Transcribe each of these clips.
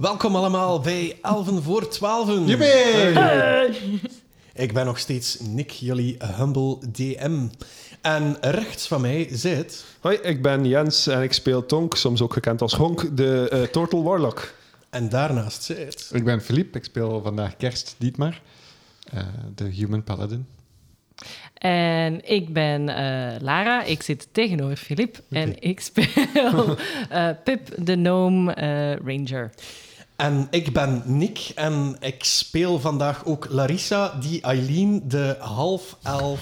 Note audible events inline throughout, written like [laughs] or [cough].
Welkom allemaal bij Elven voor Twaalfen. Ik ben nog steeds Nick, jullie humble DM. En rechts van mij zit... Hoi, ik ben Jens en ik speel Tonk, soms ook gekend als Honk, de uh, Turtle Warlock. En daarnaast zit... Ik ben Philippe, ik speel vandaag Kerst Dietmar, uh, de Human Paladin. En ik ben uh, Lara, ik zit tegenover Filip okay. en ik speel uh, [laughs] Pip, de Gnome uh, Ranger. En ik ben Nick en ik speel vandaag ook Larissa, die Eileen, de half-elf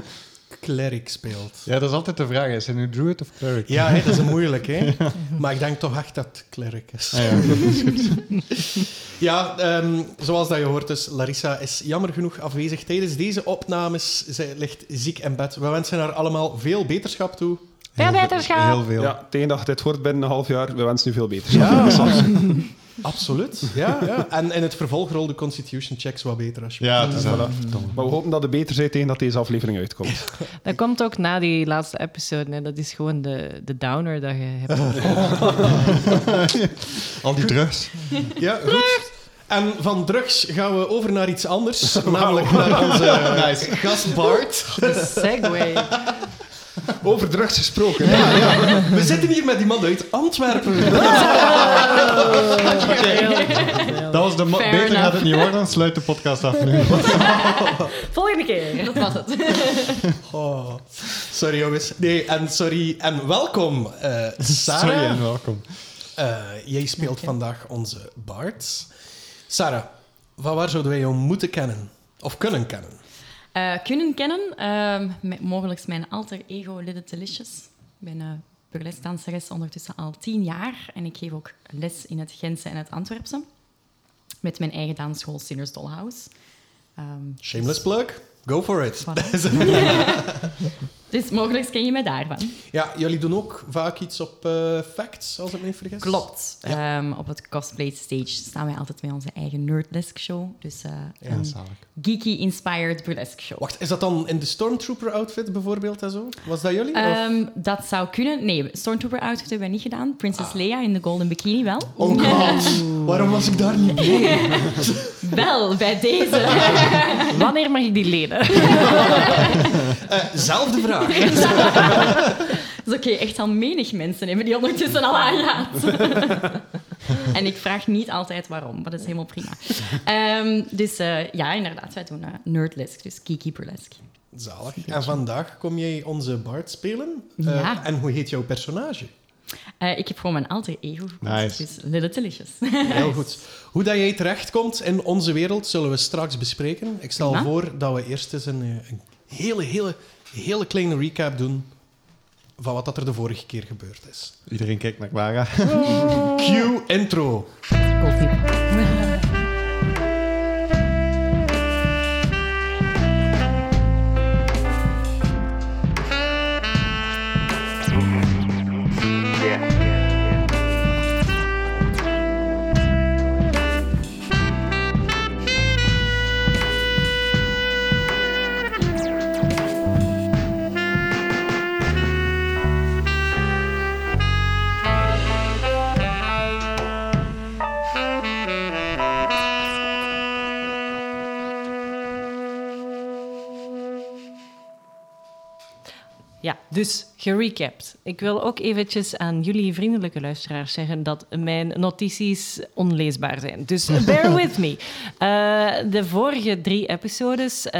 [laughs] cleric speelt. Ja, dat is altijd de vraag. Is hij nu druid of cleric? Ja, dat is moeilijk, hè? Ja. [laughs] Maar ik denk toch echt dat het cleric is. Ah, ja, dat is goed. [laughs] ja, um, zoals dat je hoort, dus Larissa is jammer genoeg afwezig tijdens deze opnames. Zij ligt ziek in bed. We wensen haar allemaal veel beterschap toe. Veel beterschap! Heel veel. Ja, tegen dat dit wordt binnen een half jaar, we wensen u veel beterschap. Ja, Absoluut, ja, ja. En in het vervolg rol de constitution checks wat beter als je Ja, het is voilà. Maar we hopen dat het beter zijn tegen dat deze aflevering uitkomt. [laughs] Dat komt ook na die laatste episode. Hè. Dat is gewoon de, de downer dat je hebt. [laughs] Al die drugs. Ja, goed. En van drugs gaan we over naar iets anders. Namelijk naar onze [laughs] nice. gast Bart. De segway. [laughs] Over drugs gesproken. Ja, ja. We zitten hier met iemand uit Antwerpen. Dat was de Beter enough. gaat het niet worden, dan sluit de podcast af nu. [laughs] Volgende keer, dat was het. [laughs] Oh. Sorry jongens. Nee, en sorry en welkom, eh Sarah. Sorry en welkom. Eh, jij speelt vandaag onze Bart. Sarah, van waar zouden wij jou moeten kennen? Of kunnen kennen? Uh, kunnen kennen, uh, met mogelijk mijn alter ego Lidde Delicious. Ik ben uh, burlesdanseres ondertussen al tien jaar en ik geef ook les in het Gentse en het Antwerpse met mijn eigen dansschool Sinners Dollhouse. Um, Shameless dus... plug, go for it. [laughs] [laughs] dus mogelijk ken je mij daarvan. Ja, jullie doen ook vaak iets op uh, facts, als ik me niet vergis. Klopt. Ja. Um, op het cosplay stage staan wij altijd met onze eigen nerdlesque show. Dus uh, ja, een geeky-inspired burlesque show. Wacht, is dat dan in de Stormtrooper-outfit bijvoorbeeld en zo? Was dat jullie? Um, dat zou kunnen. Nee, Stormtrooper-outfit hebben we niet gedaan. Princess ah. Leia in de Golden Bikini wel. Oh god, [laughs] waarom was ik daar niet bij? [laughs] wel, bij deze. [laughs] Wanneer mag ik die lenen? uh, zelfde vraag. [laughs] Dat is oké, okay, echt al menig mensen hebben die ondertussen al aangehad. [laughs] en ik vraag niet altijd waarom, maar dat is helemaal prima. Um, dus uh, ja, inderdaad, wij doen uh, nerdlesk, dus Kiki Burlesque. Zalig. En vandaag kom jij onze Bart spelen. Ja. Uh, en hoe heet jouw personage? Uh, ik heb gewoon mijn alter ego gekozen, nice. dus Little Delicious. Heel [laughs] goed. Hoe dat jij terechtkomt in onze wereld, zullen we straks bespreken. Ik stel Ja. voor dat we eerst eens een, een hele, hele, hele kleine recap doen van wat dat er de vorige keer gebeurd is. Iedereen kijkt naar Clara. Cue intro. Ja, dus gerecapt. Ik wil ook eventjes aan jullie vriendelijke luisteraars zeggen dat mijn notities onleesbaar zijn. Dus [laughs] bear with me. Uh, de vorige drie episodes uh,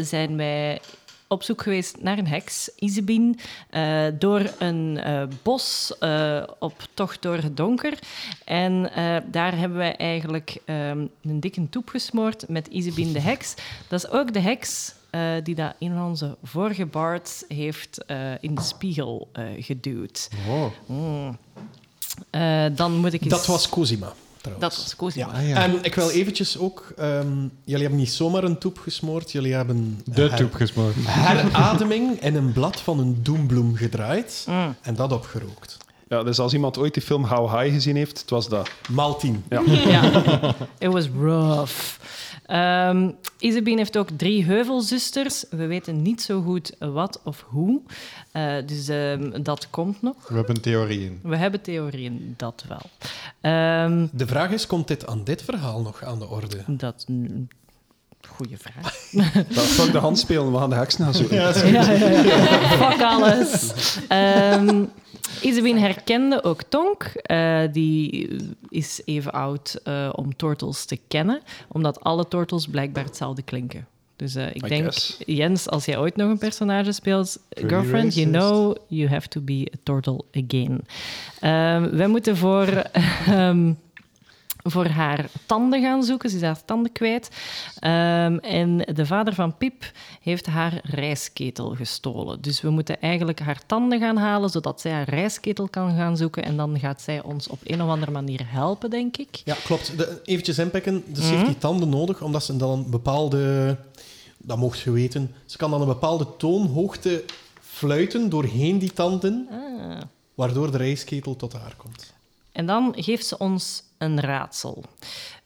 zijn wij op zoek geweest naar een heks, Isabine, uh, door een uh, bos uh, op tocht door het donker. En daar hebben wij eigenlijk um, een dikke toep gesmoord met Isabine de heks. Dat is ook de heks uh, die dat een van onze vorige bards heeft uh, in de spiegel uh, geduwd. Oh. Mm. dan moet ik eens... Dat was Cosima. Trouwens. Dat was Cosima. Ja. Ah, ja. En ik wil eventjes ook... Um, jullie hebben niet zomaar een toep gesmoord, jullie hebben... De her, toep gesmoord. Herademing in een blad van een doembloem gedraaid mm. en dat opgerookt. Ja, dus als iemand ooit die film How High gezien heeft, het was dat. Maal tien. Ja. [laughs] Ja, it was rough. Ehm Isabine heeft ook drie heuvelzusters. We weten niet zo goed wat of hoe. Eh, dus ehm, dat komt nog. We hebben theorieën. We hebben theorieën, dat wel. Ehm, De vraag is, komt dit aan dit verhaal nog aan de orde? dat... Goeie vraag. [laughs] Dat fuck de hand spelen, we gaan de heksen gaan zoeken. Ja, ja, ja. Fuck alles. Isabine herkende ook Tonk. Eh, die is even oud eh, om Tortels te kennen, omdat alle Tortels blijkbaar hetzelfde klinken. Dus eh, ik I denk, guess. Jens, als jij ooit nog een personage speelt, Pretty girlfriend, you know you have to be a turtle again. Ehm wij moeten voor, [laughs] ehm, voor haar tanden gaan zoeken. Ze is haar tanden kwijt. Ehm, en de vader van Pip heeft haar rijstketel gestolen. Dus we moeten eigenlijk haar tanden gaan halen, zodat zij haar rijstketel kan gaan zoeken. En dan gaat zij ons op een of andere manier helpen, denk ik. Ja, klopt. De, eventjes inpikken. Dus ze heeft die tanden nodig, omdat ze dan een bepaalde... Dat mocht je weten. Ze kan dan een bepaalde toonhoogte fluiten doorheen die tanden, Ah. waardoor de rijstketel tot haar komt. En dan geeft ze ons een raadsel.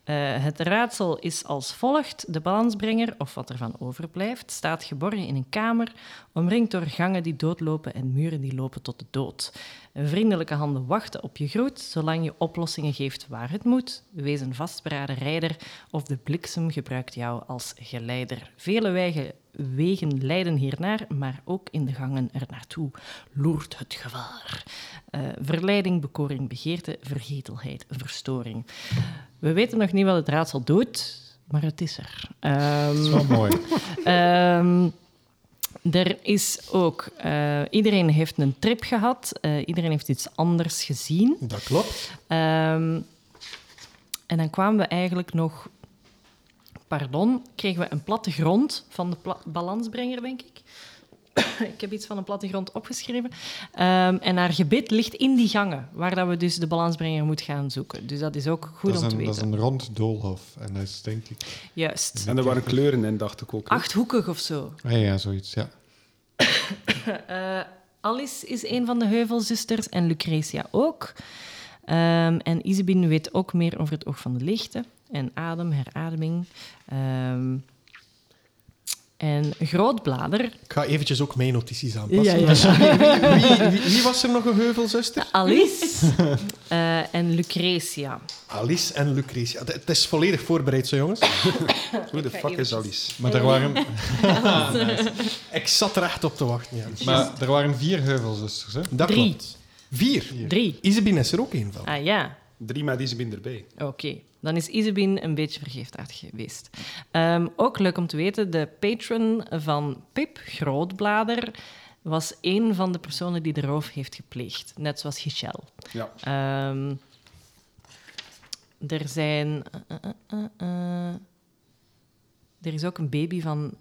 Eh, het raadsel is als volgt. De balansbrenger, of wat er van overblijft, staat geborgen in een kamer, omringd door gangen die doodlopen en muren die lopen tot de dood. Vriendelijke handen wachten op je groet, zolang je oplossingen geeft waar het moet. Wees een vastberaden rijder of de bliksem gebruikt jou als geleider. Vele wegen, wegen leiden hiernaar, maar ook in de gangen ernaartoe loert het gevaar. Eh, verleiding, bekoring, begeerte, vergetelheid, verstoring. We weten nog niet wat het raadsel doet, maar het is er. Ehm, Dat is wel mooi. [laughs] Ehm, er is ook... eh, iedereen heeft een trip gehad. eh, iedereen heeft iets anders gezien. Dat klopt. Ehm, en dan kwamen we eigenlijk nog... Pardon, kregen we een plattegrond van de pla- balansbrenger, denk ik. [coughs] ik heb iets van een plattegrond opgeschreven. Ehm, en haar gebit ligt in die gangen, waar dat we dus de balansbrenger moeten gaan zoeken. Dus dat is ook goed dat, om te een, dat weten. is een rond doolhof. En dat is denk ik... Juist. En er waren kleuren in, dacht ik ook. hè. Achthoekig of zo. Ah, ja, zoiets, ja. [coughs] Eh, Alice is een van de Heuvelzusters en Lucretia ook. Ehm, en Isabine weet ook meer over het oog van de lichten en adem, herademing. Ehm, en Grootblader, Ik ga eventjes ook mijn notities aanpassen. Ja, ja. Dus wie, wie, wie, wie was er nog een heuvelzuster? Alice [laughs] eh, en Lucretia. Alice en Lucretia. Het- is volledig voorbereid, zo jongens. Hoe de fuck is Alice? Maar er waren, [laughs] Ik zat er echt op te wachten. Ja. maar er waren vier heuvelzusters, hè? Dat Drie. klopt. Vier. Drie. Isabine is er ook één van. Ah ja, Drie met Isabine erbij. Oké, dan is Isabine een beetje vergeeftaard geweest. Ehm, ook leuk om te weten, de patron van Pip, Grootblader, was een van de personen die de roof heeft gepleegd. Net zoals Gichel. Ja. Ehm, er zijn... eh, eh, eh, er is ook een baby van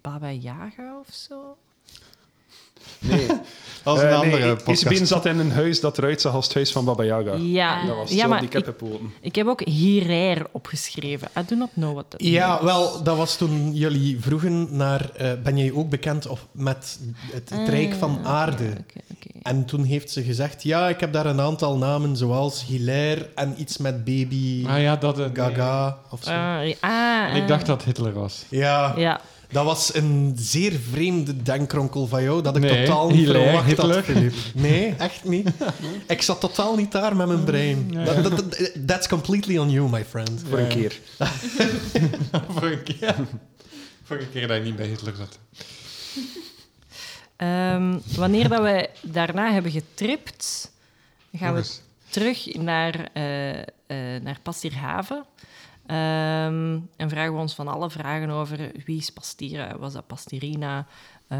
Baba Yaga of zo. Nee. [laughs] Als een Eh, andere nee, podcast. Isabine zat in een huis dat eruit zag als het huis van Baba Yaga. Ja, Dat was ja zo maar die ik, kippenpoten. ik heb ook Hirair opgeschreven. I do not know what that Ja, means. wel, dat was toen jullie vroegen naar... eh, ben jij ook bekend of met het, het Rijk van Ah, Aarde? En toen heeft ze gezegd, ja, ik heb daar een aantal namen, zoals Hilaire en iets met baby Ah ja, dat... Gaga of zo. Ah, ah, En ik dacht dat Hitler was. ja, Ja, dat was een zeer vreemde denkronkel van jou, dat ik Nee, totaal niet verwacht had. Filip. Nee, echt niet. Ik zat totaal niet daar met mijn brein. That's completely on you, my friend. Voor een keer. [laughs] Voor een keer. Voor een keer dat je niet bij Hitler zat. Ehm, wanneer dat we daarna hebben getript, gaan we terug naar, eh eh naar Pastierhaven. Ehm, en vragen we ons van alle vragen over wie is Pastira, was dat Pastirina? Eh,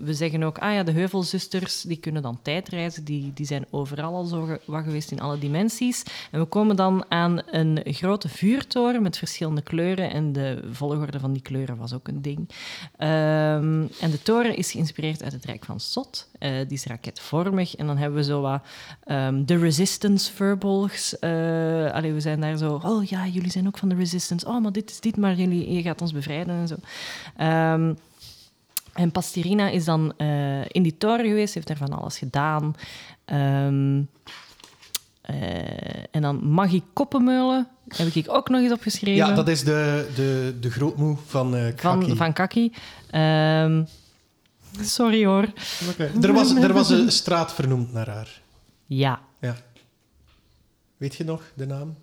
we zeggen ook, ah ja, de Heuvelzusters, die kunnen dan tijdreizen, die, die zijn overal al zo wat geweest in alle dimensies. En we komen dan aan een grote vuurtoren met verschillende kleuren en de volgorde van die kleuren was ook een ding. Ehm, en de toren is geïnspireerd uit het Rijk van Sot. Eh, die is raketvormig. En dan hebben we zo wat ehm, de Resistance Furbolgs. eh allee, we zijn daar zo... Oh ja, jullie zijn ook van de Resistance. Oh, maar dit is dit, maar jullie, je gaat ons bevrijden en zo. Ehm, En Pastirina is dan eh, in die toren geweest, heeft er van alles gedaan. Ehm, eh, en dan Maggie Koppenmeulen heb ik ook nog eens opgeschreven. Ja, dat is de, de, de grootmoe van eh Kaki. van, van Kaki. Ehm, sorry hoor. Er, was, er was een [laughs] straat vernoemd naar haar. Ja, Ja. Weet je nog de naam?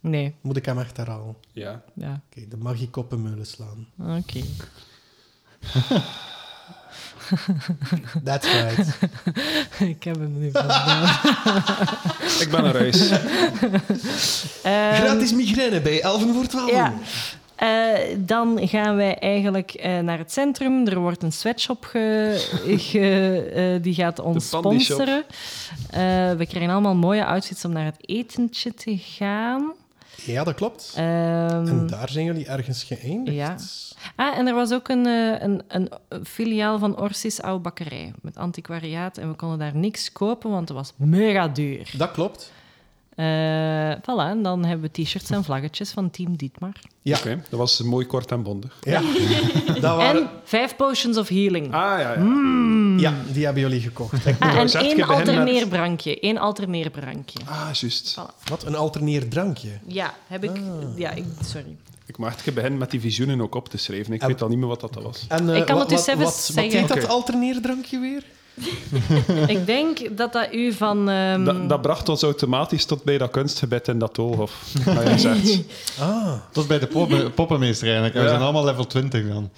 nee. Moet ik hem echt herhalen? Ja. Ja, Oké, de Maggie Koppenmeulen slaan. oké. [laughs] That's right. [laughs] ik heb hem nu. [laughs] Ik ben naar huis. Ehm, Gratis migraine bij 11 voor 12. Ja. Eh, dan gaan wij eigenlijk eh, naar het centrum. Er wordt een sweatshop ge, ge- eh, die gaat ons sponsoren. Eh, we krijgen allemaal mooie outfits om naar het etentje te gaan. Ja, dat klopt. Ehm, en daar zijn jullie ergens geëindigd. ja. ah, en er was ook een, eh, een, een filiaal van Orsis Oude Bakkerij met antiquariaat. En we konden daar niks kopen, want het was mega duur. Dat klopt. Eh voilà, en dan hebben we t-shirts en vlaggetjes van Team Dietmar. Ja. Oké, dat was mooi kort en bondig. Ja. [laughs] dat waren... En vijf potions of healing. Ah, ja, ja. Ja, die hebben jullie gekocht. Ah, en één je begint met- alterneerbrankje. Één alterneerbrankje. Ah, juist. Wat? Een alterneerdrankje. Ja, heb ik... Ah. Ja, ik, sorry. Ik mag echt beginnen met die visioenen ook op te schrijven. Ik En- weet al niet meer wat dat was. En, eh, Ik kan wa- het dus wat, even wat, zeggen. Wat heet dat alterneerdrankje weer? Ik denk dat dat u van... ehm, Dat, dat bracht ons automatisch tot bij dat kunstgebed in dat doolhof. [laughs] Ah, Tot bij de poppen, [laughs] poppenmeester eigenlijk. We zijn allemaal level 20 dan.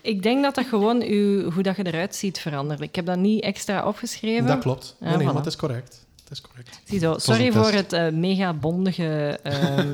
Ik denk dat dat gewoon uw, hoe dat je eruit ziet verandert. Ik heb dat niet extra opgeschreven. dat klopt. Ja, Nee, nee, voilà. maar het is correct. Is correct. Ziezo, sorry voor het eh, mega bondige... ehm,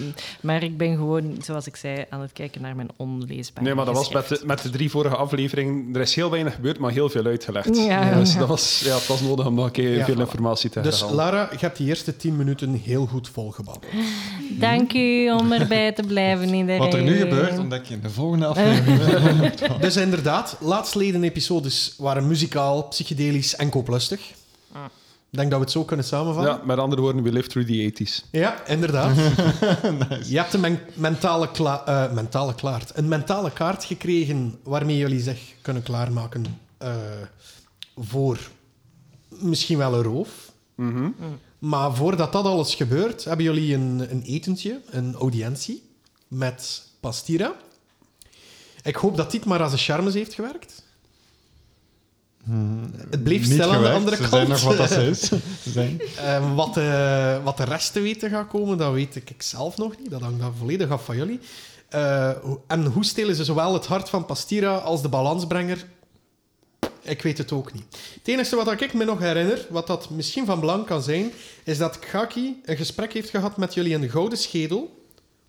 [laughs] maar ik ben gewoon, zoals ik zei, aan het kijken naar mijn onleesbare Nee, maar dat was met de, met de drie vorige afleveringen. Er is heel weinig gebeurd, maar heel veel uitgelegd. Ja. Dus dat was, ja, het was nodig om nog een keer Ja, veel voilà. informatie te Dus herhalen. Lara, je hebt die eerste tien minuten heel goed volgebabbeld. [laughs] Dank u om erbij te blijven iedereen. Wat er nu gebeurt, ontdek je in de volgende [laughs] aflevering. Dus inderdaad, laatstleden episodes waren muzikaal, psychedelisch en kooplustig. Ik denk dat we het zo kunnen samenvatten. Ja, met andere woorden, we live through the 80s. Ja, inderdaad. [laughs] Je hebt een men- mentale, kla- eh, mentale klaart. Een mentale kaart gekregen waarmee jullie zich kunnen klaarmaken eh, voor misschien wel een roof. Mhm. Maar voordat dat alles gebeurt, hebben jullie een, een etentje, een audiëntie met Pastira. Ik hoop dat dit maar als een charmes heeft gewerkt. Het bleef stil aan de andere Ze kant. zijn nog wat dat ze is. Ze zijn. [laughs] Eh, wat, de, wat de rest te weten gaat komen, dat weet ik zelf nog niet. Dat hangt dan volledig af van jullie. Eh, en hoe stelen ze zowel het hart van Pastira als de balansbrenger? Ik weet het ook niet. Het enige wat ik me nog herinner, wat dat misschien van belang kan zijn, is dat Gaki een gesprek heeft gehad met jullie in de Gouden Schedel.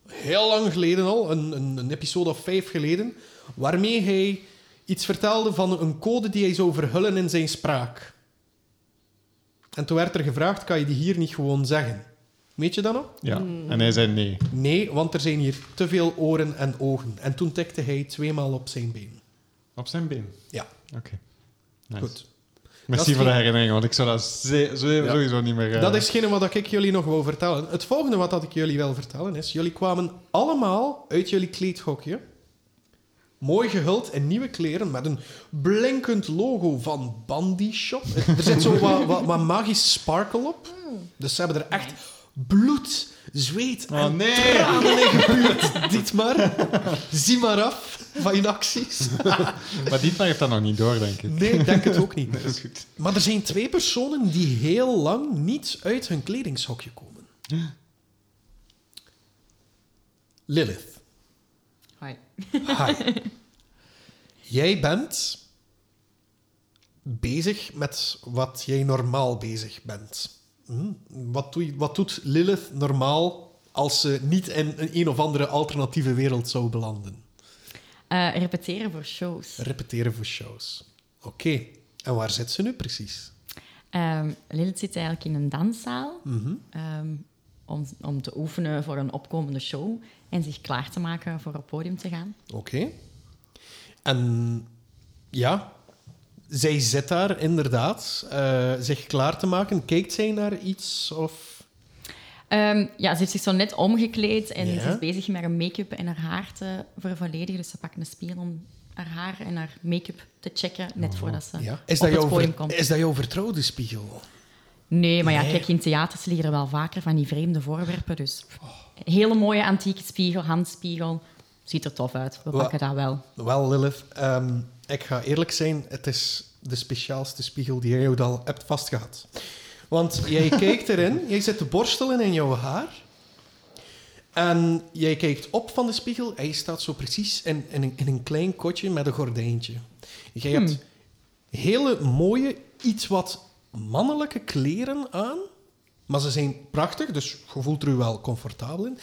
Heel lang geleden al, een, een, een episode of vijf geleden, waarmee hij iets vertelde van een code die hij zou verhullen in zijn spraak. En toen werd er gevraagd, kan je die hier niet gewoon zeggen? Weet je dat nog? Ja. En hij zei nee. Nee, want er zijn hier te veel oren en ogen. En toen tikte hij tweemaal op zijn been. Op zijn been. Ja, Oké. Nice. goed. Merci voor de herinnering, want ik zou dat Ja. sowieso niet meer... eh, Dat is hetgene wat ik jullie nog wil vertellen. Het volgende wat dat ik jullie wil vertellen is... Jullie kwamen allemaal uit jullie kleedhokje. Mooi gehuld in nieuwe kleren met een blinkend logo van Bandy Shop. Er zit zo wat, wat, wat magisch sparkle op. Dus ze hebben er echt bloed, zweet en Oh, nee. tranen in maar. Zie maar af van je acties. [laughs] Maar Dietmar heeft dat nog niet door, denk ik. Nee, ik denk het ook niet. [laughs] Dat is goed. Maar er zijn twee personen die heel lang niet uit hun kledingshokje komen. Lilith. Hi. [laughs] Jij bent bezig met wat jij normaal bezig bent. Hm? Wat, doe wat doet Lilith normaal als ze niet in een, een of andere alternatieve wereld zou belanden? Eh, repeteren voor shows. Repeteren voor shows. Oké. En waar zit ze nu precies? Ehm Lilith zit eigenlijk in een danszaal Mhm. ehm, om, om te oefenen voor een opkomende show en zich klaar te maken voor op podium te gaan. Oké. En ja, zij zit daar inderdaad uh, zich klaar te maken. Kijkt zij naar iets of... Um, ja, ze heeft zich zo net omgekleed en Ja. ze is bezig met haar make-up en haar haar te vervolledigen. Dus ze pakt een spiegel om haar haar en haar make-up te checken, net voordat ze Ja. Is, op dat het jouw podium komt. is dat jouw vertrouwde spiegel? Nee, maar ja, Nee. kijk, in theaters liggen er wel vaker van die vreemde voorwerpen. Dus een hele mooie antieke spiegel, handspiegel. Ziet er tof uit. We pakken dat wel. Wel, Lilith, ehm, ik ga eerlijk zijn, het is de speciaalste spiegel die jij al hebt vastgehad. Want jij [laughs] kijkt erin, jij zit te borstelen in jouw haar. En jij kijkt op van de spiegel en je staat zo precies in, in, een, in een klein kotje met een gordijntje. Jij hebt hele mooie, iets wat mannelijke kleren aan, maar ze zijn prachtig, dus je voelt er je wel comfortabel in.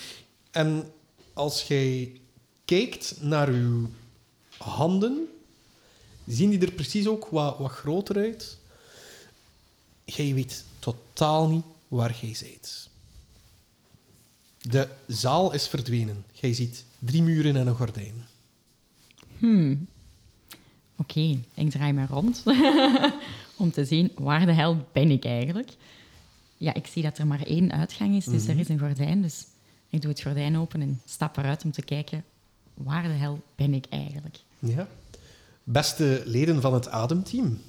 En als jij kijkt naar uw handen, zien die er precies ook wat, wat groter uit. Jij weet totaal niet waar jij bent. De zaal is verdwenen. Jij ziet drie muren en een gordijn. Hmm. Oké, ik draai me rond [laughs] om te zien waar de hel ben ik eigenlijk. Ja, ik zie dat er maar één uitgang is, dus er is een gordijn. Dus ik doe het gordijn open en stap eruit om te kijken waar de hel ben ik eigenlijk. Ja. Beste leden van het Ademteam.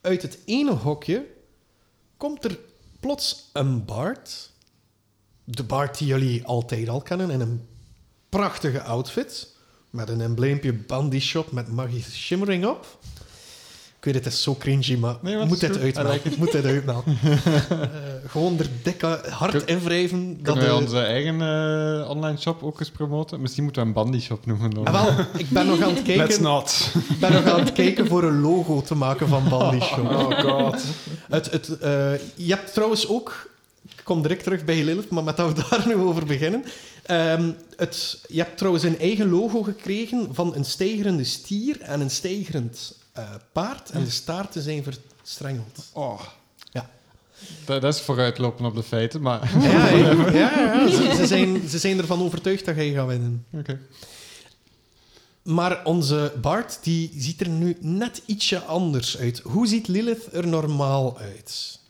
Uit het ene hokje komt er plots een baard. De baard die jullie altijd al kennen in een prachtige outfit. Met een embleempje Bandy Shop met magische shimmering op. Ik weet, het is zo cringy, maar Nee, moet dit uitmelken. Moet dit uitmelken. [laughs] Eh, gewoon er dikke hard Kun- invrijven. Dat Kunnen wij de- onze eigen eh, online shop ook eens promoten? Misschien moeten we een bandy shop noemen. Dan. Ah, wel, ik ben nog aan het Let's kijken. not. Ik ben nog aan het kijken voor een logo te maken van Bandy Shop. Oh god. Het, het, eh, je hebt trouwens ook... Ik kom direct terug bij Lilith, maar met dat we daar nu over beginnen. Ehm, het, je hebt trouwens een eigen logo gekregen van een stijgerende stier en een stijgerend eh, paard. En de staarten zijn verstrengeld. Oh. Ja. Dat, dat is vooruitlopen op de feiten, maar... Ja, [laughs] ja, ja, ja. Ze, ze zijn, ze zijn ervan overtuigd dat jij gaat winnen. Oké. Maar onze Bart die ziet er nu net ietsje anders uit. Hoe ziet Lilith er normaal uit?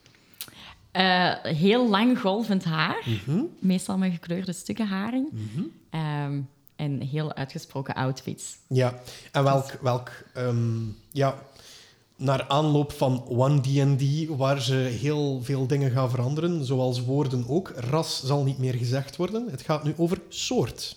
Eh, heel lang golvend haar, Mhm. meestal met gekleurde stukken haring. Ehm, en heel uitgesproken outfits. Ja, en welk, welk ehm, ja, naar aanloop van One D&D, waar ze heel veel dingen gaan veranderen, zoals woorden ook. Ras zal niet meer gezegd worden. Het gaat nu over soort.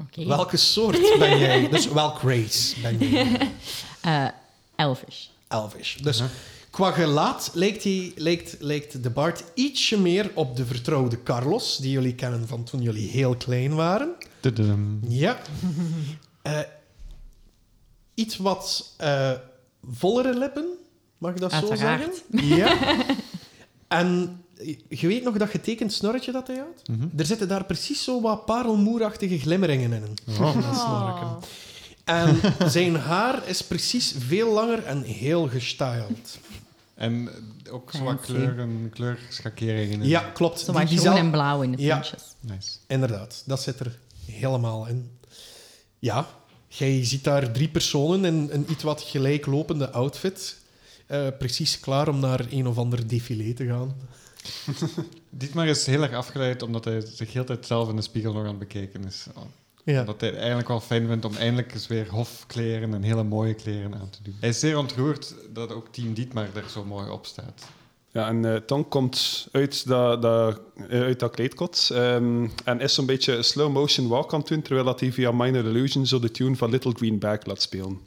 Oké. Welke soort ben jij? [laughs] Dus welk race ben jij? [laughs] Eh, elvish. Elvish. Dus qua gelaat lijkt, hij, lijkt, lijkt de Bart ietsje meer op de vertrouwde Carlos, die jullie kennen van toen jullie heel klein waren. Tudum. Ja. [laughs] Eh, iets wat eh, vollere lippen, mag ik dat Uiteraard. zo zeggen? [laughs] Ja. En je weet nog dat getekend snorretje dat hij had? Er zitten daar precies zo wat parelmoerachtige glimmeringen in. in dat snorretje. En [laughs] zijn haar is precies veel langer en heel gestyled. En ook zo wat kleuren, kleurschakeringen. Ja, klopt. Zo Die- groen en blauw in de Ja. puntjes. Nice. Inderdaad, dat zit er helemaal in. Ja, jij ziet daar drie personen in een iets wat gelijklopende outfit. eh, precies klaar om naar een of ander défilé te gaan. [laughs] Dietmar is heel erg afgeleid omdat hij zich heel tijd zelf in de spiegel nog aan het bekijken is. Ja. Dat hij het eigenlijk wel fijn vindt om eindelijk eens weer hofkleren en hele mooie kleren aan te doen. Hij is zeer ontroerd dat ook Team Dietmar er zo mooi op staat. Ja, en Tonk komt uit dat, dat, eh, uit dat kleedkot ehm, en is zo'n beetje een slow motion walk aan het doen, terwijl dat hij via Minor Illusion zo de tune van Little Green Bag laat spelen.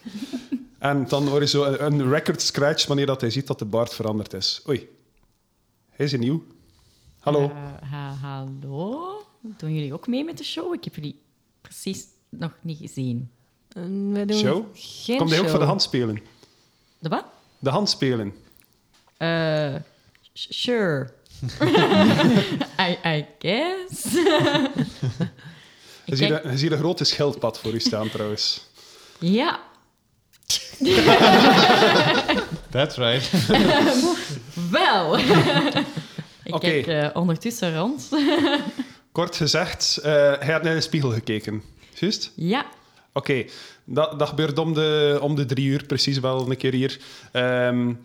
[laughs] en dan hoor je zo een, een record scratch wanneer dat hij ziet dat de baard veranderd is. Oei, hij is nieuw. Hallo. Ha- hallo? Doen jullie ook mee met de show? Ik heb jullie precies nog niet gezien. En wij doen Show? Geen Komt hij ook voor de handspelen? De wat? De handspelen. Eh, sh- sure. [laughs] I, I guess. Je ziet, een, je ziet een grote schildpad voor u staan trouwens. Ja, [laughs] That's right. [laughs] wel. ik Oké. kijk eh, ondertussen rond. Kort gezegd, eh, hij had naar de spiegel gekeken. Juist? ja, Oké, dat, dat gebeurt om de, om de drie uur precies wel een keer hier. J-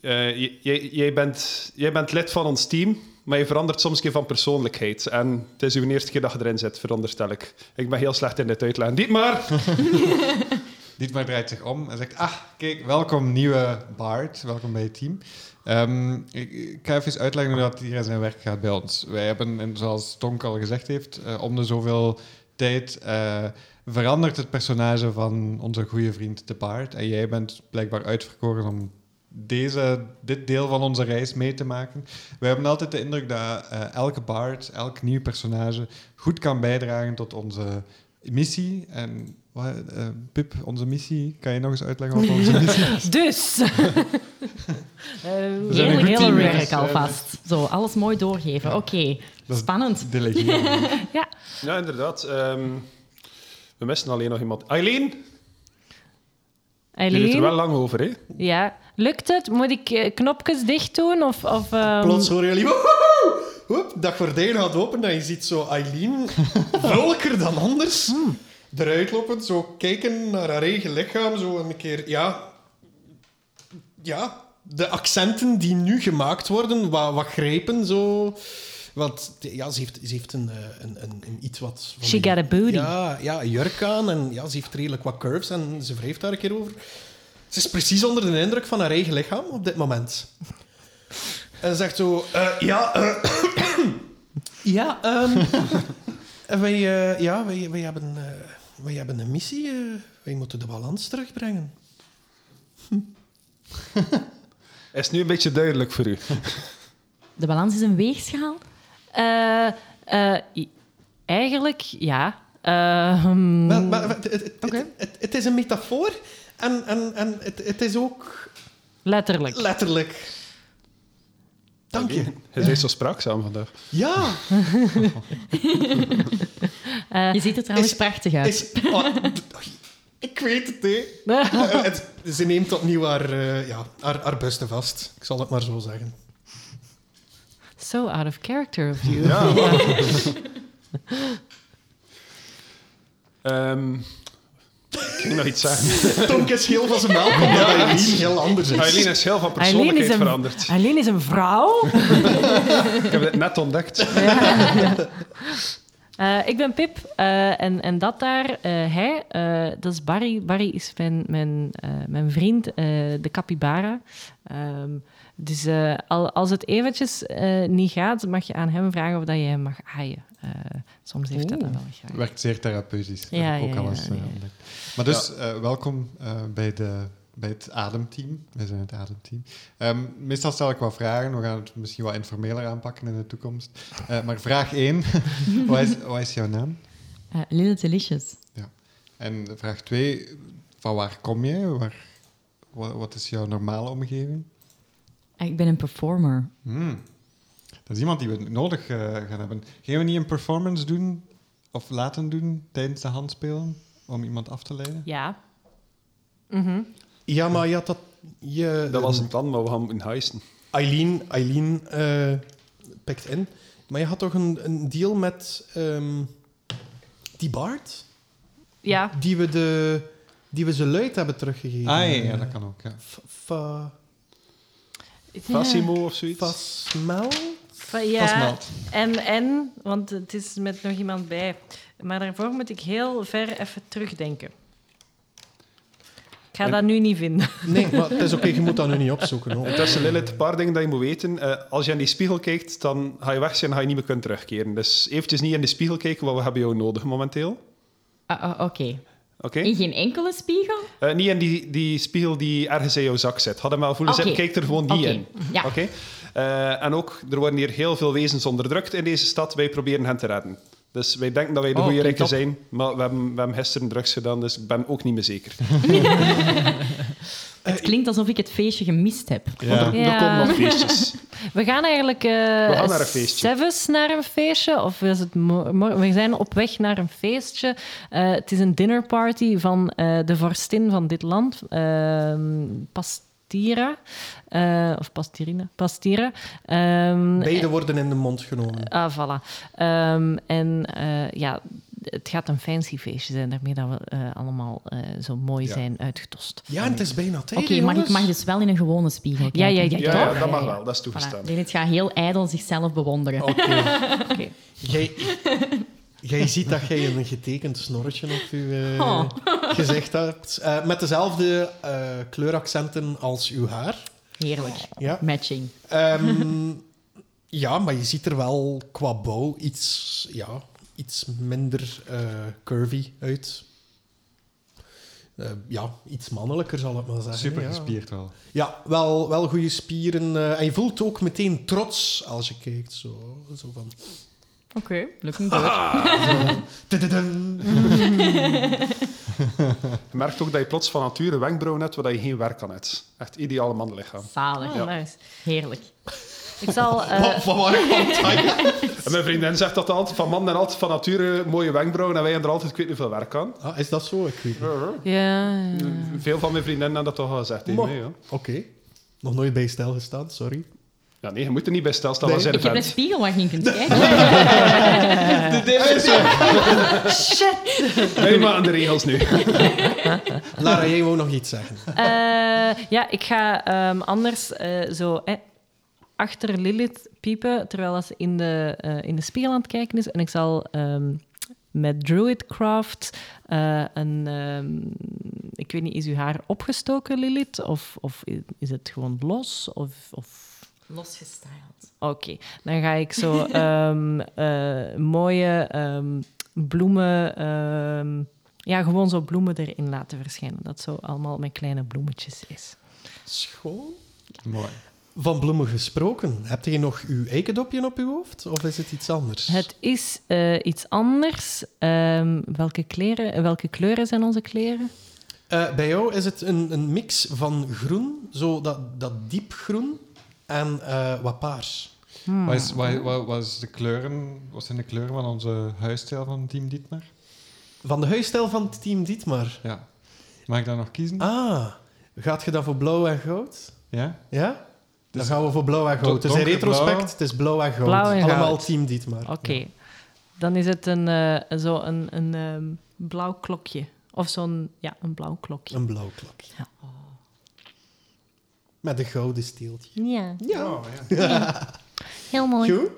jij, jij, bent, jij bent lid van ons team. Maar je verandert soms keer van persoonlijkheid. En het is uw eerste keer dat je erin zit, veronderstel ik. Ik ben heel slecht in dit uitleggen. Niet maar! [laughs] Dietmar draait zich om en zegt: Ah, kijk, welkom nieuwe Bart, welkom bij het team. Ehm, ik, ga even uitleggen hoe dat hier zijn werk gaat bij ons. Wij hebben, en zoals Tonk al gezegd heeft, eh, om de zoveel tijd eh, verandert het personage van onze goede vriend de Bart. En jij bent blijkbaar uitverkoren om deze, dit deel van onze reis mee te maken. We hebben altijd de indruk dat eh, elke Bart, elk nieuw personage goed kan bijdragen tot onze missie. En wat, eh, Pip, onze missie, kan je nog eens uitleggen wat onze [laughs] missie is? Dus. [laughs] Eh zijn een Heerlijk, goed heel team, werk alvast. Zo, alles mooi doorgeven. Oké, spannend. Delegeren. [laughs] Ja, inderdaad. ehm, we missen alleen nog iemand. Eileen, je doet er Eileen, wel lang over, hè? ja. Lukt het? Moet ik eh, knopjes dicht doen? Of, of, ehm, Plots horen jullie... woehoe! Hoep, dat gordijn gaat open en je ziet zo Eileen, [laughs] vrolijker dan anders, eruit lopen, zo kijken naar haar eigen lichaam, zo een keer... Ja, ja de accenten die nu gemaakt worden, wat, wat grijpen, zo... Want ja, ze heeft, ze heeft een, eh, een, een, een iets wat... van She got a booty. Ja, ja, een jurk aan en ja, ze heeft redelijk wat curves en ze wrijft daar een keer over. Ze is precies onder de indruk van haar eigen lichaam op dit moment. En ze zegt zo... eh, ja, eh, [clears throat] ja, ehm, [laughs] wij, eh, ja wij, wij, hebben, eh, wij hebben een missie. eh, wij moeten de balans terugbrengen. [laughs] Is nu een beetje duidelijk voor u? De balans is een weegschaal. Eh, eh, eigenlijk, ja. Ehm, maar, het, het, het, Oké. het, het is een metafoor en, en, en het, het is ook letterlijk. letterlijk. Dank je. Je bent zo spraakzaam vandaag. Ja, [laughs] Je ziet er trouwens Is- prachtig uit. is... oh, ik weet het, hè. [laughs] Eh, het- ze neemt opnieuw haar, eh, ja, haar, vast. Ik zal het maar zo zeggen. So out of character of you. Ja. [laughs] Ehm, ik ging nog iets zeggen. [laughs] Tonk is heel van zijn melk, omdat Eileen heel anders is. Eileen is heel van Eileen is, persoonlijkheid een, veranderd. Eileen is een vrouw. [laughs] Ik heb het net ontdekt. [laughs] Eh, ik ben Pip eh, en, en dat daar, eh, hij, eh, dat is Barry. Barry is mijn, mijn, eh, mijn vriend, eh, de capybara. Ehm, dus eh, al, als het eventjes eh, niet gaat, mag je aan hem vragen of dat je hem mag aaien. Eh, soms heeft dat wel graag. Werkt zeer therapeutisch. Ja, ik ook ja, al ja, eens eh, nee. Maar dus, eh, welkom eh, bij, de, bij het Ademteam. Wij zijn het Ademteam. Ehm, meestal stel ik wat vragen. We gaan het misschien wat informeler aanpakken in de toekomst. Eh, maar vraag 1. [laughs] wat, is, wat is jouw naam? Eh, Little Delicious. En vraag 2. Van waar kom je? Waar, wat, wat is jouw normale omgeving? Ik ben een performer. Hmm. Dat is iemand die we nodig eh, gaan hebben. Gaan we niet een performance doen of laten doen tijdens de handspelen om iemand af te leiden? Ja. Mhm. Ja, maar je had dat... Je, Dat was het plan, maar we gaan moeten heisten. Eileen, Eileen eh, pikt in. Maar je had toch een, een deal met ehm, die Bart? Ja. Die we, de, die we ze luid hebben teruggegeven. Ah, ja, ja, dat kan ook. Ja. F- fa- Fassimo of zoiets. Fasmel? Ja, en, en, want het is met nog iemand bij. Maar daarvoor moet ik heel ver even terugdenken. Ik ga En- dat nu niet vinden. Nee, maar het is oké, je moet dat nu niet opzoeken. Hoor. Intussen, Lilith, een paar dingen dat je moet weten. Eh, als je in die spiegel kijkt, dan ga je weg zijn en ga je niet meer kunnen terugkeren. Dus eventjes niet in de spiegel kijken, want we hebben jou nodig momenteel. Ah, ah, Oké. Oké? In geen enkele spiegel? Eh, niet in die, die spiegel die ergens in jouw zak zit. Had hem wel voelen zitten, kijk er gewoon niet in. ja. Oké? Eh, en ook, er worden hier heel veel wezens onderdrukt in deze stad. Wij proberen hen te redden. Dus wij denken dat wij de Oh, goede rikken zijn. Maar we hebben, we hebben gisteren drugs gedaan, dus ik ben ook niet meer zeker. [laughs] Het klinkt alsof ik het feestje gemist heb. Ja. Er, Ja. er komen nog feestjes. [laughs] We gaan eigenlijk eh gaan naar een feestje. naar een feestje. Of is het we zijn op weg naar een feestje. Eh, het is een dinnerparty van eh, de vorstin van dit land, ehm, Pastira. Eh, of Pastirina. Pastira. Ehm, Beide worden in de mond genomen. Ah, voilà. Ehm, en eh, ja, het gaat een fancy feestje zijn, daarmee dat we eh, allemaal eh, zo mooi Ja. zijn uitgedost. Ja, en het is bijna tijd, Oké, maar ik mag dus wel in een gewone spiegel Ja, kijken. ja, ja, Ja, ja, dat mag wel, dat is toegestaan. Voilà. Lilith gaat heel ijdel zichzelf bewonderen. Oké. [laughs] Oké. Jij, jij ziet dat jij een getekend snorretje op je eh, Oh. [laughs] gezicht hebt. Eh, met dezelfde eh, kleuraccenten als uw haar. Heerlijk. Ja. Matching. Ehm, [laughs] ja, maar je ziet er wel qua bouw iets, ja, iets minder eh, curvy uit. Eh, ja, iets mannelijker zal ik maar zeggen. Super ja. gespierd wel. Ja, wel, wel goede spieren. eh, en je voelt ook meteen trots als je kijkt. Zo, zo van... Oké, tududum. [laughs] Je merkt ook dat je plots van nature wenkbrauwen hebt waar je geen werk aan hebt. Echt ideale mannenlichaam. Zalig. Oh, nice. Heerlijk. Ik zal... eh, waar van taaien? En mijn vriendin zegt dat altijd van mannen en altijd van nature mooie wenkbrauwen en wij hebben er altijd ik weet niet veel werk aan. Ah, is dat zo? Ik weet niet. ja, ja. Veel van mijn vriendinnen hebben dat toch al gezegd. Oké. Nog nooit bij stel gestaan, sorry. Ja, nee, je moet er niet bij stilstaan Nee. als jij Ik [laughs] de heb een spiegel waar je in kunt kijken. Wij maken de regels nu. [laughs] Lara, jij wou nog iets zeggen. Eh, ja, ik ga ehm, anders eh, zo eh, achter Lilith piepen terwijl dat ze in de, eh, in de spiegel aan het kijken is. En ik zal ehm, met Druidcraft eh, een... ehm, ik weet niet, is uw haar opgestoken, Lilith? Of, of is het gewoon los? Of... of... Losgestyled. Oké, dan ga ik zo [laughs] ehm, eh, mooie ehm, bloemen... ehm, ja, gewoon zo bloemen erin laten verschijnen. Dat zo allemaal met kleine bloemetjes is. Schoon. Mooi. Van bloemen gesproken. Heb je nog uw eikendopje op uw hoofd? Of is het iets anders? Het is eh, iets anders. Ehm, welke, kleren, welke kleuren zijn onze kleren? Eh, bij jou is het een, een mix van groen, zo dat, dat diepgroen, en eh, wat paars. Hmm. Wat, is, wat, wat, wat is de kleuren, wat zijn de kleuren van onze huisstijl van Team Dietmar? Van de huisstijl van team Dietmar. Ja. Mag ik daar nog kiezen? Ah, gaat je dan voor blauw en goud? Ja? Ja? Dan Dus gaan we voor blauw en goud. Het is in donkerblauw. retrospect, het is blauw en goud. Blauw en Allemaal goud. team Dietmar. Oké. Dan is het een, eh, zo een, een ehm, blauw klokje. Of zo'n ja, een blauw klokje. Een blauw klokje. Ja. Met een gouden steeltje. Ja, Ja. Oh, ja. heel mooi. Goed.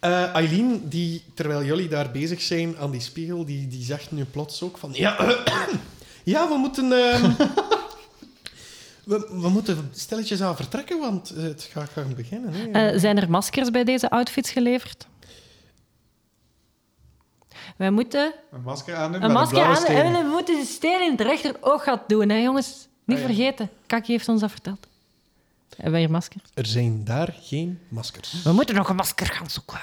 Eh, Eileen, die, terwijl jullie daar bezig zijn aan die spiegel, die, die zegt nu plots ook van... Ja, [clears throat] ja we moeten... ehm, [laughs] we, we moeten stilletjes aan vertrekken, want het gaat gaan beginnen. Hè. Eh, zijn er maskers bij deze outfits geleverd? Wij moeten Een masker aandoen een met masker aan en we moeten de steen in het rechteroog gaan doen, hè, jongens. Niet Ah, ja. vergeten. Kaki heeft ons dat verteld. Hebben wij hier maskers? Er zijn daar geen maskers. We moeten nog een masker gaan zoeken.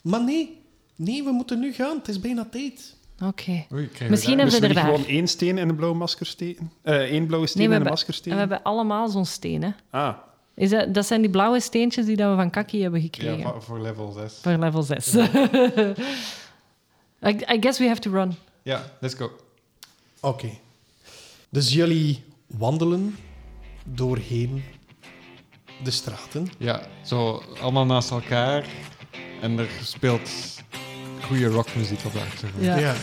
Maar nee, nee, we moeten nu gaan. Het is bijna tijd. Oké. Oei, krijgen we Misschien daar- hebben we er niet daar. gewoon één steen in een blauwe masker steken? Eh één blauwe steen we in een hebben, masker en steken? we hebben allemaal zo'n steen, hè. Ah, Is dat, dat zijn die blauwe steentjes die dat we van Kaki hebben gekregen. Ja, voor- voor level 6. Voor level 6. [laughs] I, I guess we have to run. Ja, let's go. Oké. Dus jullie wandelen doorheen de straten. Ja, zo allemaal naast elkaar. En er speelt goede rockmuziek op de achtergrond. Ja.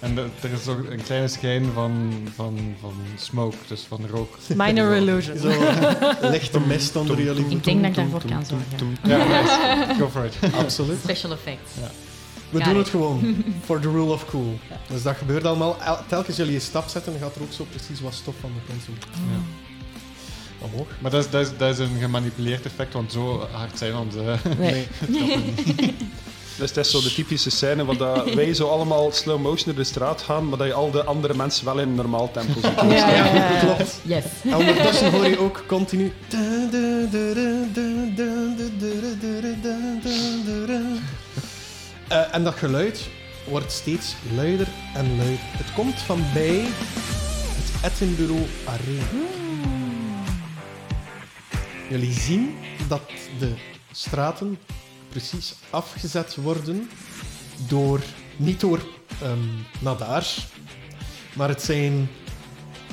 En de- er is ook een kleine schijn van, van, van smoke, dus van rook. Minor illusion. Zo lichte mist onder jullie Ik denk dat ik daarvoor kan zorgen. Ja, nice. Go for it. Absoluut. Special effects. We doen het gewoon. For the rule of cool. Dus dat gebeurt allemaal. El- Telkens jullie een stap zetten, gaat er ook zo precies wat stof van de pencil Ja. omhoog. Maar dat is, dat, is, dat is een gemanipuleerd effect, want zo hard zijn onze... Nee. dus het is zo de typische scène waar dat wij zo allemaal slow motion door de straat gaan, maar dat je al de andere mensen wel in een normaal tempo ziet. Ja, ja, ja, ja. Klopt. Yes. En ondertussen hoor je ook continu... Eh, en dat geluid wordt steeds luider en luider. Het komt van bij het Edinburgh Arena. Jullie zien dat de straten precies afgezet worden door, niet door ehm nadaars, maar het zijn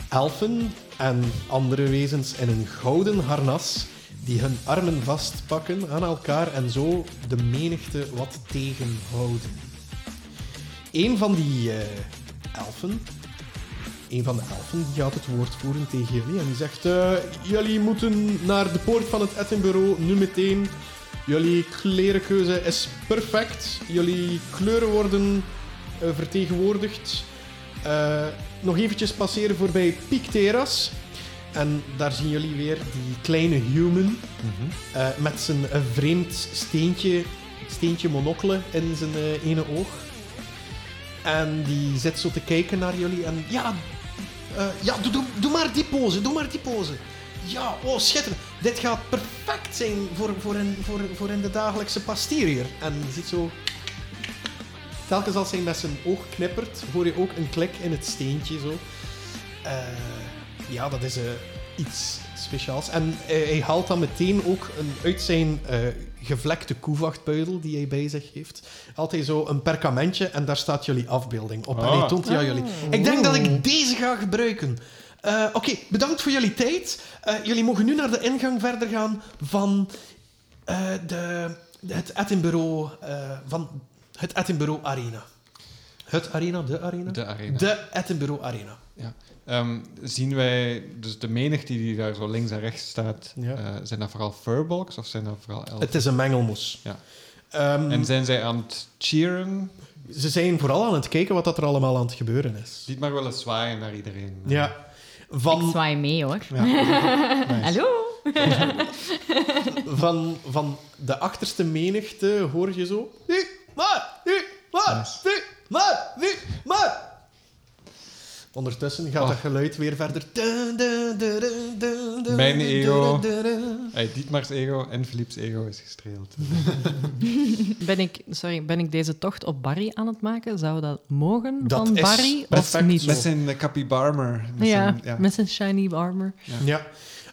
elfen en andere wezens in een gouden harnas die hun armen vastpakken aan elkaar en zo de menigte wat tegenhouden. Een van die eh, elfen, een van de elfen, die gaat het woord voeren tegen jullie en die zegt: eh, Jullie moeten naar de poort van het Edinburgh nu meteen. Jullie klerenkeuze is perfect. Jullie kleuren worden eh, vertegenwoordigd. Nog eventjes passeren voorbij Terras. En daar zien jullie weer die kleine human eh, met zijn eh, vreemd steentje, steentje monocle in zijn eh, ene oog. En die zit zo te kijken naar jullie en ja, ja doe, doe, doe maar die pose, doe maar die pose. Ja, oh schitterend. Dit gaat perfect zijn voor, voor, in, voor, voor in de dagelijkse pastierier. En je ziet zo... Telkens als hij met zijn oog knippert, hoor je ook een klik in het steentje zo. Eh, ja, dat is eh, iets speciaals. En eh, hij haalt dan meteen ook een, uit zijn eh, gevlekte koevachtbuidel die hij bij zich heeft, haalt hij zo een perkamentje en daar staat jullie afbeelding op. En hij Ah. toont die aan jullie. Ik denk dat ik deze ga gebruiken. Oké, bedankt voor jullie tijd. Jullie mogen nu naar de ingang verder gaan van de, het Edinburgh, van het Edinburgh Arena. Het arena, de arena? De arena. De Edinburgh Arena. Ehm, zien wij, dus de menigte die daar zo links en rechts staat, Ja. eh, zijn dat vooral furbolgs of zijn dat vooral elfen? Het is een mengelmoes. Ja. Ehm, En zijn zij aan het cheeren? Ze zijn vooral aan het kijken wat dat er allemaal aan het gebeuren is. Ziet maar wel eens zwaaien naar iedereen. Ja. Ik Van, zwaai mee hoor. Ja. [laughs] Nice. Hallo? [laughs] van, van de achterste menigte hoor je zo... Nu, maar, nu, maar, nu, maar, nu, maar. Ondertussen gaat Oh. dat geluid weer verder. Mijn ego. Hey, Dietmar's ego en Philips ego is gestreeld. [laughs] [laughs] Ben ik, sorry, ben ik deze tocht op Barry aan het maken? Zou dat mogen Dat van is Barry of niet? Met zijn uh, capybarmer. Met ja, zijn- ja. met zijn shiny armor. Ja.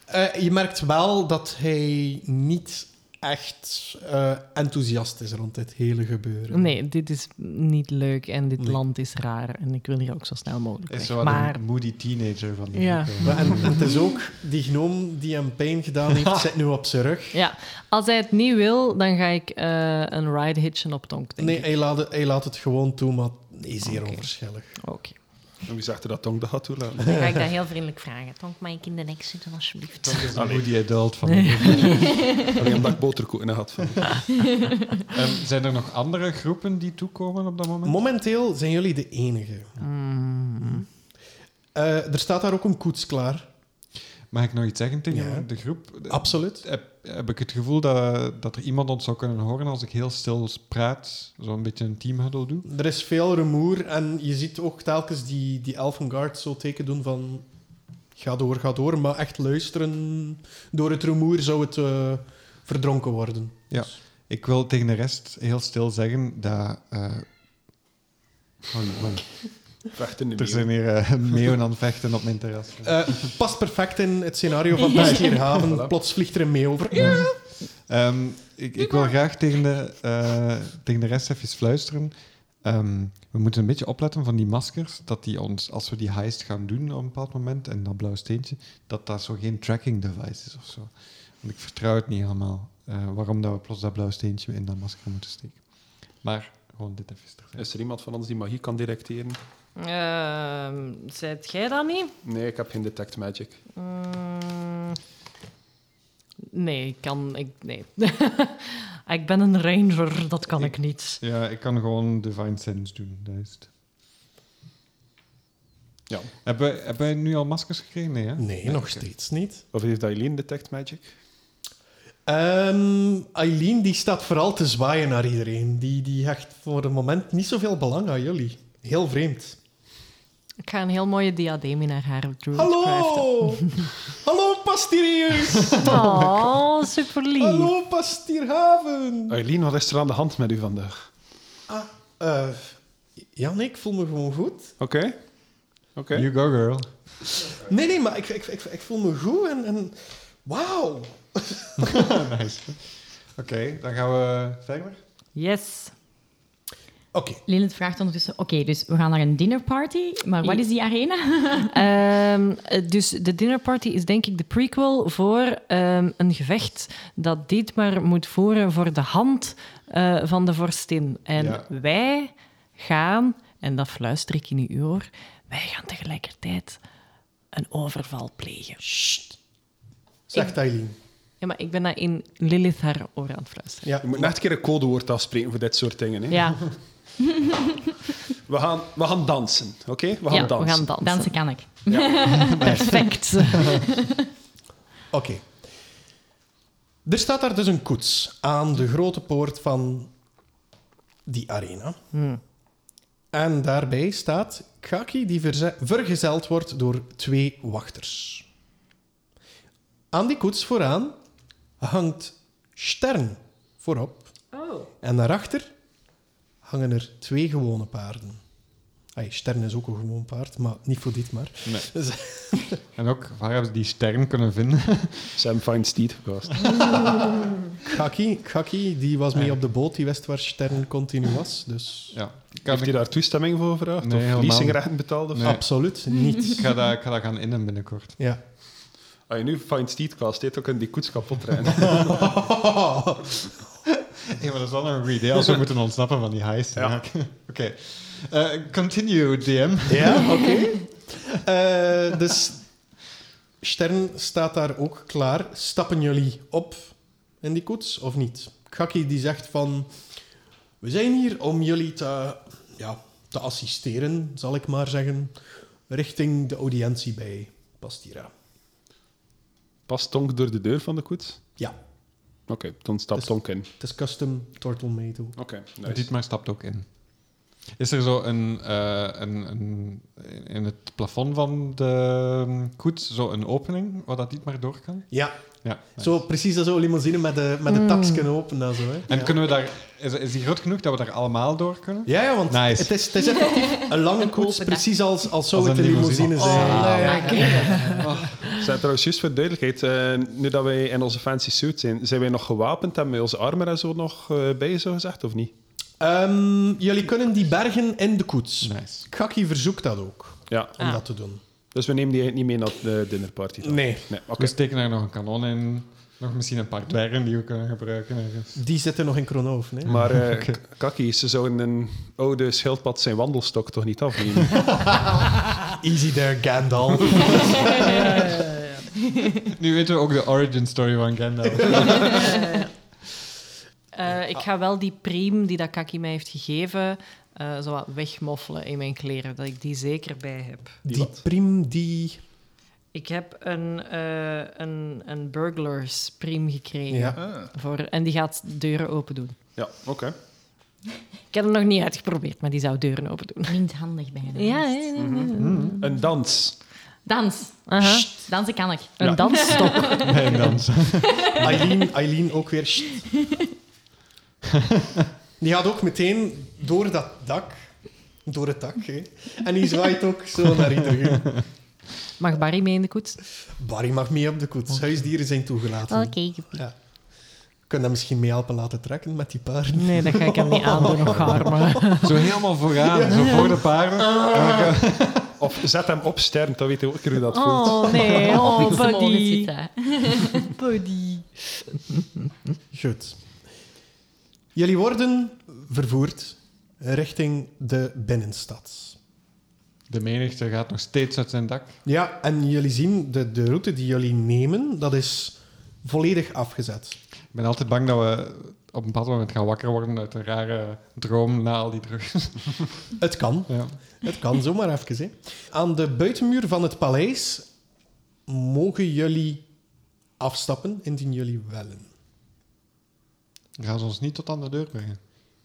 Eh, je merkt wel dat hij niet echt eh, enthousiast is rond dit hele gebeuren. Nee, dit is niet leuk en dit Nee. land is raar. En ik wil hier ook zo snel mogelijk Is weg. zo Maar een moody teenager van de Ja. eh. En, het is ook die gnoom die hem pijn gedaan heeft, zit nu op zijn rug. ja, als hij het niet wil, dan ga ik eh, een ride hitchen op Tonk, denk Nee, ik. hij laat, het, hij laat het gewoon toe, maar nee, zeer onverschillig. Oké. En wie zegt er dat Tong dat gaat toelaten? Dan ga ik dat heel vriendelijk vragen. Tonk, mag ik in de nek zitten, alsjeblieft? Dat is een moody adult van. [laughs] Alleen omdat ik boterkoeken had van. [laughs] Ehm, Zijn er nog andere groepen die toekomen op dat moment? Momenteel zijn jullie de enige. Mm. Eh, er staat daar ook een koets klaar. Mag ik nog iets zeggen tegen Ja. de groep? Absoluut. heb, heb ik het gevoel dat, dat er iemand ons zou kunnen horen als ik heel stil praat, zo'n beetje een teamhuddle doe. Er is veel rumoer en je ziet ook telkens die, die Elfen Guard zo teken doen van... Ga door, ga door, maar echt luisteren. Door het rumoer zou het eh, verdronken worden. Ja. Ik wil tegen de rest heel stil zeggen dat... eh, oh, man. Vechten Er zijn hier eh, [laughs] meeuwen aan het vechten op mijn terras. Eh, past perfect in het scenario van Pastierhaven. [laughs] Plots vliegt er een mee over. Ehm, ik, ik wil graag tegen de, eh, tegen de rest even fluisteren. Ehm, we moeten een beetje opletten van die maskers, dat die ons, als we die heist gaan doen op een bepaald moment, en dat blauw steentje, dat dat zo geen tracking device is of zo. Want ik vertrouw het niet helemaal, eh, waarom dat we plots dat blauw steentje in dat masker moeten steken. Maar gewoon dit even terzijde. Is er iemand van ons die magie kan detecteren? Ehm, Zijt jij dat niet? Nee, ik heb geen detect magic. Mm, nee, ik kan... Ik, nee. [laughs] ik ben een ranger, dat kan ik, niet. Ja, ik kan gewoon Divine Sense doen, dat is het. Ja. Hebben wij, hebben wij nu al maskers gekregen? Nee, hè? Nee, nog steeds niet. Of heeft Eileen detect magic? Ehm, Eileen die staat vooral te zwaaien naar iedereen. Die, die hecht voor het moment niet zoveel belang aan jullie. Heel vreemd. Ik ga een heel mooie diadeem in haar haar druid craften. Hallo! [laughs] Hallo, pastiriers! Oh, super lief. Hallo, pastierhaven! Eileen, wat is er aan de hand met u vandaag? Ah, eh, ja, nee, ik voel me gewoon goed. Oké. Oké. You go, girl. Nee, nee, maar ik, ik, ik, ik voel me goed en... en wauw! [laughs] nice. Oké, dan gaan we verder. Yes. Oké. Lilith vraagt ondertussen, oké, dus we gaan naar een dinnerparty, maar wat is die arena? [laughs] Ehm, eh, dus de dinnerparty is denk ik de prequel voor ehm, een gevecht dat Dietmar moet voeren voor de hand eh, van de vorstin. En Ja. wij gaan, en dat fluister ik in uw oor, wij gaan tegelijkertijd een overval plegen. Zegt Eileen. Ja, maar ik ben dat in Lilith haar oor aan het fluisteren. Ja. Je moet net een keer een codewoord afspreken voor dit soort dingen. Hè. Ja, [laughs] We, gaan, we gaan dansen, oké? We gaan ja dansen. we gaan dansen. Dansen kan ik. [laughs] Perfect. [laughs] Oké. Er staat daar dus een koets aan de grote poort van die arena. En daarbij staat Kaki die vergezeld wordt door twee wachters. Aan die koets vooraan hangt Stern voorop. En daarachter hangen er twee gewone paarden. Ay, Stern is ook een gewoon paard, maar niet voor dit maar. Nee. [laughs] Dus- En ook, waar hebben ze die sterren kunnen vinden? Sam Fine Steed gecast. [laughs] Gaki, Gaki, die was mee op de boot, die wist waar Stern continu was. Dus ja. Kan Heeft hij ik, daar toestemming voor gevraagd? Nee, of helemaal leasingrechten betaald? Of? Nee. absoluut [laughs] niet. ik, ga dat, ik ga dat gaan innen binnenkort. Ja. Als je nu Fine Steed cast, heeft ook in die koets kapot rijden. [laughs] Ja, maar dat is wel een goed idee als we [laughs] moeten ontsnappen van die heist. Ja. [laughs] Oké. Eh, continue, DM. Ja, oké. Eh, dus Stern staat daar ook klaar. Stappen jullie op in die koets of niet? Gaki die zegt van... We zijn hier om jullie te, ja, te assisteren, zal ik maar zeggen, richting de audiëntie bij Pastira. Past Tonk door de deur van de koets? Ja, Oké, dan stapt Dus- Tonk in. het is custom ook. Oké, nice. Dietmar stapt ook in. Is er zo een, eh, een, een... In het plafond van de koets zo een opening waar dat Dietmar door kan? Ja, Ja. zo precies als zo'n limousine met de, met de taksken open. En, zo, hè. En ja. kunnen we daar... Is, is die groot genoeg dat we daar allemaal door kunnen? Ja, ja, want Nice. het, is, het is effectief een lange Een koets, open precies als, als zou Als het een een limousine limousine. zijn. Oh, Zijn trouwens juist voor duidelijkheid, eh, nu dat wij in onze fancy suit zijn, zijn wij nog gewapend? Hebben wij onze armor en zo nog eh, bij, zo gezegd, of niet? Ehm, jullie kunnen die bergen in de koets. Nice. Gaki verzoekt dat ook, Ja, om Ah. dat te doen. Dus we nemen die niet mee naar de dinnerparty. dan? Nee, Nee, oké. We steken daar nog een kanon in. Nog misschien een paar dwergen die we kunnen gebruiken. ergens. die zitten nog in Kronhoofd. Nee? Maar eh [laughs] Kaki, ze zouden een oude schildpad zijn wandelstok toch niet afnemen? [laughs] Easy there, Gandalf. [laughs] Nu weten we ook de origin story van Gandalf. Eh, ik ga wel die priem die dat Kaki mij heeft gegeven, eh, zo wat wegmoffelen in mijn kleren, dat ik die zeker bij heb. Die prim, die... Ik heb een, eh een, een burglars priem gekregen. Ja. Voor, en die gaat deuren open doen. Ja, oké. Ik heb hem nog niet uitgeprobeerd, maar die zou deuren open doen. Klinkt handig bijna. Ja, ja, ja, ja. Een dans. Dans. Aha. Dansen kan ik. Een dansstok. [laughs] Bij een dans. Eileen, Eileen ook weer... Die gaat ook meteen door dat dak. Door het dak, hè. En die zwaait ook zo naar iedereen. Mag Barry mee in de koets? Barry mag mee op de koets. Huisdieren zijn toegelaten. Oké. Ja. Kun je dat misschien mee helpen laten trekken met die paarden? Nee, dat ga ik hem niet [laughs] aandoen, nog armen. Zo helemaal vooraan, zo voor de paarden. Of zet hem op sterren, dan weet je ook hoe dat voelt. [laughs] Oh nee, oh buddy. [laughs] buddy. Goed. Jullie worden vervoerd richting de binnenstad. De menigte gaat nog steeds uit zijn dak. Ja, en jullie zien, de, de route die jullie nemen, dat is volledig afgezet. Ik ben altijd bang dat we op een bepaald moment gaan wakker worden uit een rare droom na al die drugs. [laughs] Het kan. Ja. Het kan zomaar even. Hè. Aan de buitenmuur van het paleis mogen jullie afstappen indien jullie willen. Gaan ze ons niet tot aan de deur brengen?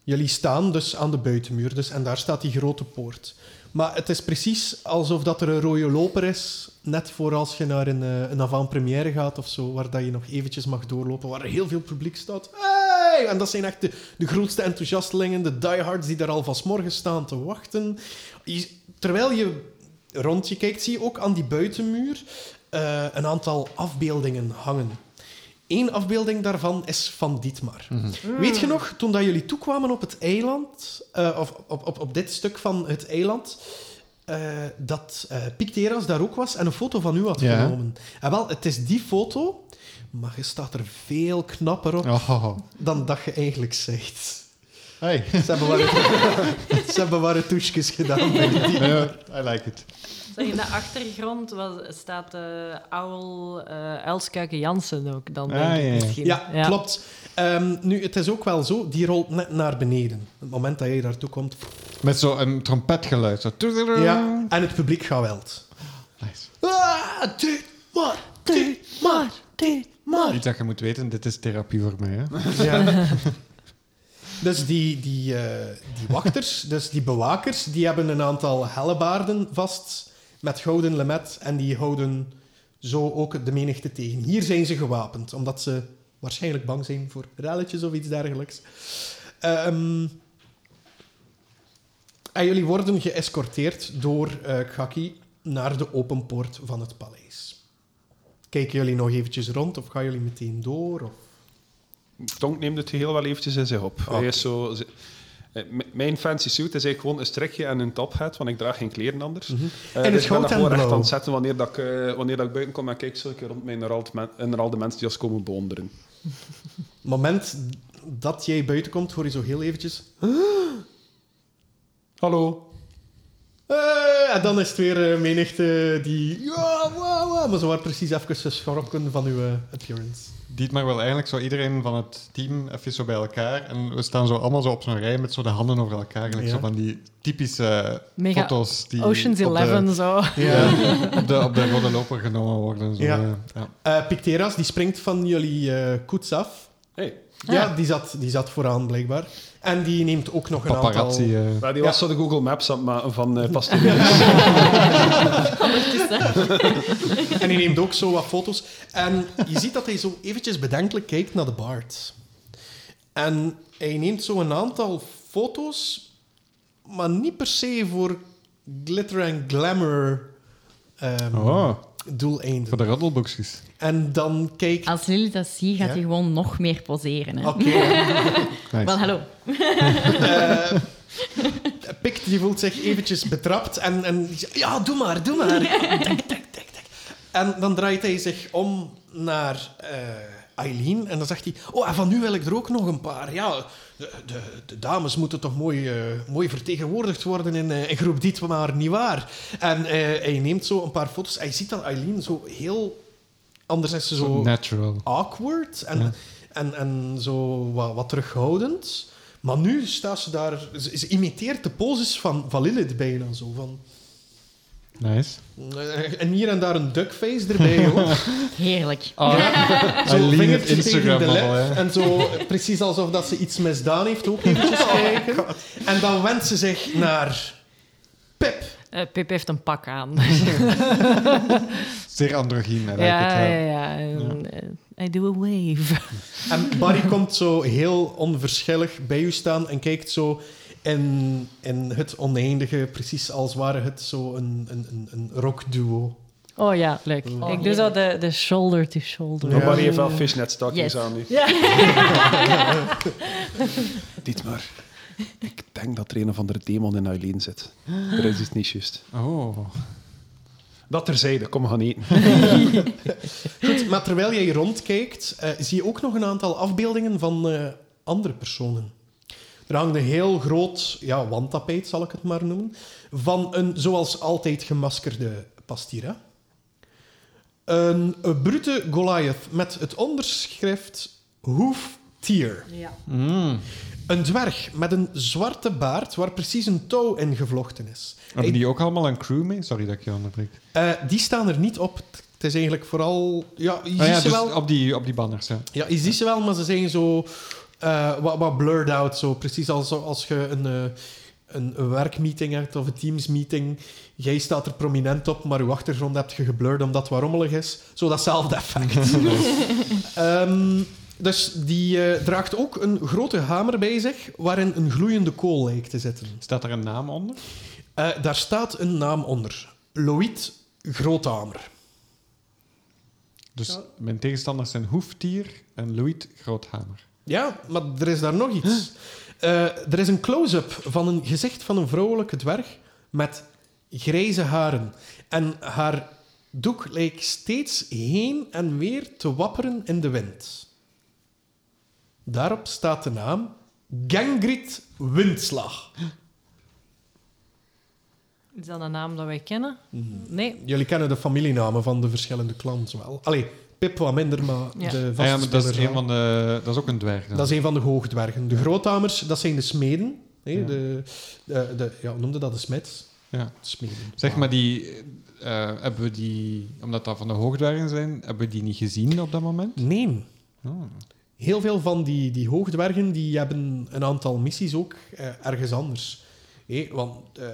Jullie staan dus aan de buitenmuur dus, en daar staat die grote poort. Maar het is precies alsof dat er een rode loper is, net voor als je naar een, eh, een avant-première gaat of zo, waar dat je nog eventjes mag doorlopen, waar er heel veel publiek staat. Hey! En dat zijn echt de, de grootste enthousiastelingen, de diehards die daar al van 's morgens staan te wachten. Terwijl je rond je kijkt, zie je ook aan die buitenmuur eh, een aantal afbeeldingen hangen. Eén afbeelding daarvan is van Dietmar. Weet je nog, toen dat jullie toekwamen op het eiland, eh, of op, op, op dit stuk van het eiland, eh, dat eh Picteras daar ook was en een foto van u had Ja. genomen? En wel, het is die foto, maar je staat er veel knapper op Oh. dan dat je eigenlijk zegt. Hey. Ze hebben wat, [laughs] ze hebben gedaan bij die. I like it. In de achtergrond was, staat uh, Owl uh, Elskuiken Jansen ook dan, denk Ah, ik ja, ja. misschien. Ja, klopt. Ehm, nu, het is ook wel zo, die rolt net naar beneden. Op het moment dat jij daartoe komt. Met zo'n trompetgeluid. Zo. Ja, en het publiek gaat wild. Nice. Ah, dit maar, dit maar, dit maar. Iets dat je moet weten, dit is therapie voor mij. Hè? Ja. [laughs] Dus die, die, eh, die wachters, dus die bewakers, die hebben een aantal hellebaarden vast met gouden lemet en die houden zo ook de menigte tegen. Hier zijn ze gewapend, omdat ze waarschijnlijk bang zijn voor relletjes of iets dergelijks. Ehm, en jullie worden geëscorteerd door uh, Gaki naar de open poort van het paleis. Kijken jullie nog eventjes rond of gaan jullie meteen door? Of? Tonk neemt het geheel wel eventjes in zich op. Okay. Hij is zo... Eh, Mijn fancy suit is eigenlijk gewoon een strikje en een tophat, want ik draag geen kleren anders. Mm -hmm. uh, en dus het goud en blauw. blauw. echt aan het zetten wanneer, dat ik, uh, wanneer dat ik buiten kom en kijk zo een keer rond mij naar al, de, naar al de mensen die ons komen bewonderen. [laughs] Moment dat jij buiten komt, hoor je zo heel eventjes... Hallo. Uh, en dan is het weer uh, menigte die... Ja, wow, wow, maar ze waren precies even geschrokken van uw uh, appearance. Dietmar wil eigenlijk zo iedereen van het team even zo bij elkaar. En we staan zo allemaal zo op zo'n rij met zo de handen over elkaar. Ja. zo van die typische Mega foto's die Ocean's op Eleven, de, zo. [laughs] ja, op, de, op de rode loper genomen worden. Zo, Ja. ja. Ja. Uh, Picteras, die springt van jullie uh, koets af. Hey. Ja, die zat, die zat vooraan blijkbaar. En die neemt ook nog een Paparazzi. aantal... Maar die Ja. was zo de Google Maps aan het maken van [laughs] uh. En die neemt ook zo wat foto's. En je ziet dat hij zo eventjes bedenkelijk kijkt naar de Bart. En hij neemt zo een aantal foto's, maar niet per se voor glitter en glamour um, Oh, doeleinden. voor de roddelboekjes. En dan kijkt... Als Lilith dat ziet, gaat Ja. hij gewoon nog meer poseren. Hè? Oké. [laughs] Wel, hallo. [laughs] Eh, Pik die voelt zich eventjes betrapt en, en ja, doe maar, doe maar. [laughs] Tek, tek, tek, tek. En dan draait hij zich om naar eh, Eileen en dan zegt hij, oh, en van nu wil ik er ook nog een paar. Ja, de, de, de dames moeten toch mooi, eh, mooi vertegenwoordigd worden in, eh, in groep Diet, maar niet waar. En eh, hij neemt zo een paar foto's. Hij ziet dat Eileen zo heel... Anders is ze Zo zo natural. awkward en, Ja. en, en zo wat, wat terughoudend. Maar nu staat ze daar... Ze, ze imiteert de poses van, van Lilith bijna zo. Van, Nice. eh, en hier en daar een duckface erbij ook. [laughs] Heerlijk. Zo Eileen, het vingertje tegen Instagram de lip. En zo eh, precies alsof dat ze iets misdaan heeft, ook eventjes kijken. En dan wendt ze zich naar Pip. Uh, Pip heeft een pak aan. [laughs] Zeer androgyn. Ja, ja, ja. ja. En, eh, I do a wave. [laughs] En Barry komt zo heel onverschillig bij u staan en kijkt zo in, in het oneindige, precies als ware het zo een, een, een, een rockduo. Oh ja, leuk. Oh, ik doe zo de, de shoulder to shoulder. Ja. Maar die heeft wel fishnet stockings Yes. aan nu. [laughs] Ja. [laughs] Dietmar, ik denk dat er een of andere demon in Eileen zit. Er is iets niet juist. Oh. Dat terzijde, kom, gaan eten. [laughs] Goed, maar terwijl jij rondkijkt, eh, zie je ook nog een aantal afbeeldingen van eh, andere personen. Er hangt een heel groot ja, wandtapijt, zal ik het maar noemen, van een zoals altijd gemaskerde pastira. Een, een brute Goliath met het onderschrift Hoof Tier. ja. Mm. Een dwerg met een zwarte baard waar precies een touw in gevlochten is. Hebben die ook allemaal een crew mee? Sorry dat ik je onderbreek. Eh, die staan er niet op. Het is eigenlijk vooral... Ja, je Ah ziet ja, ze dus wel. op die, op die banners, ja. Ja, je ziet ze wel, maar ze zijn zo eh, wat, wat blurred out. Zo. Precies als, als je een, eh, een, werkmeeting hebt of een teamsmeeting. Jij staat er prominent op, maar je achtergrond heb je geblurred omdat het wat rommelig is. Zo datzelfde effect. [laughs] Ehm, dus die draagt ook een grote hamer bij zich, waarin een gloeiende kool lijkt te zitten. Staat er een naam onder? Eh, daar staat een naam onder. Loïd Groothamer. Dus Ja. mijn tegenstanders zijn Hoeftier en Louis Groothamer. Ja, maar er is daar nog iets. Eh, er is een close-up van een gezicht van een vrouwelijke dwerg met grijze haren. En haar doek lijkt steeds heen en weer te wapperen in de wind. Daarop staat de naam Gangrit Windslag. Is dat een naam dat wij kennen? Nee. Jullie kennen de familienamen van de verschillende clans wel. Allee, Pip wat minder, maar Ja. de Ah vaste ja, maar dat is, een van de, dat is ook een dwerg. dan. Dat is een van de hoogdwergen. De groothamers, dat zijn de smeden. hè, Ja. de, de, de, ja, noemde dat? De smeds. Ja. Smeden. Zeg maar, die, eh, hebben we die, omdat dat van de hoogdwergen zijn, hebben we die niet gezien op dat moment? Nee. Oh. Heel veel van die, die hoogdwergen die hebben een aantal missies ook eh, ergens anders. Hé, want eh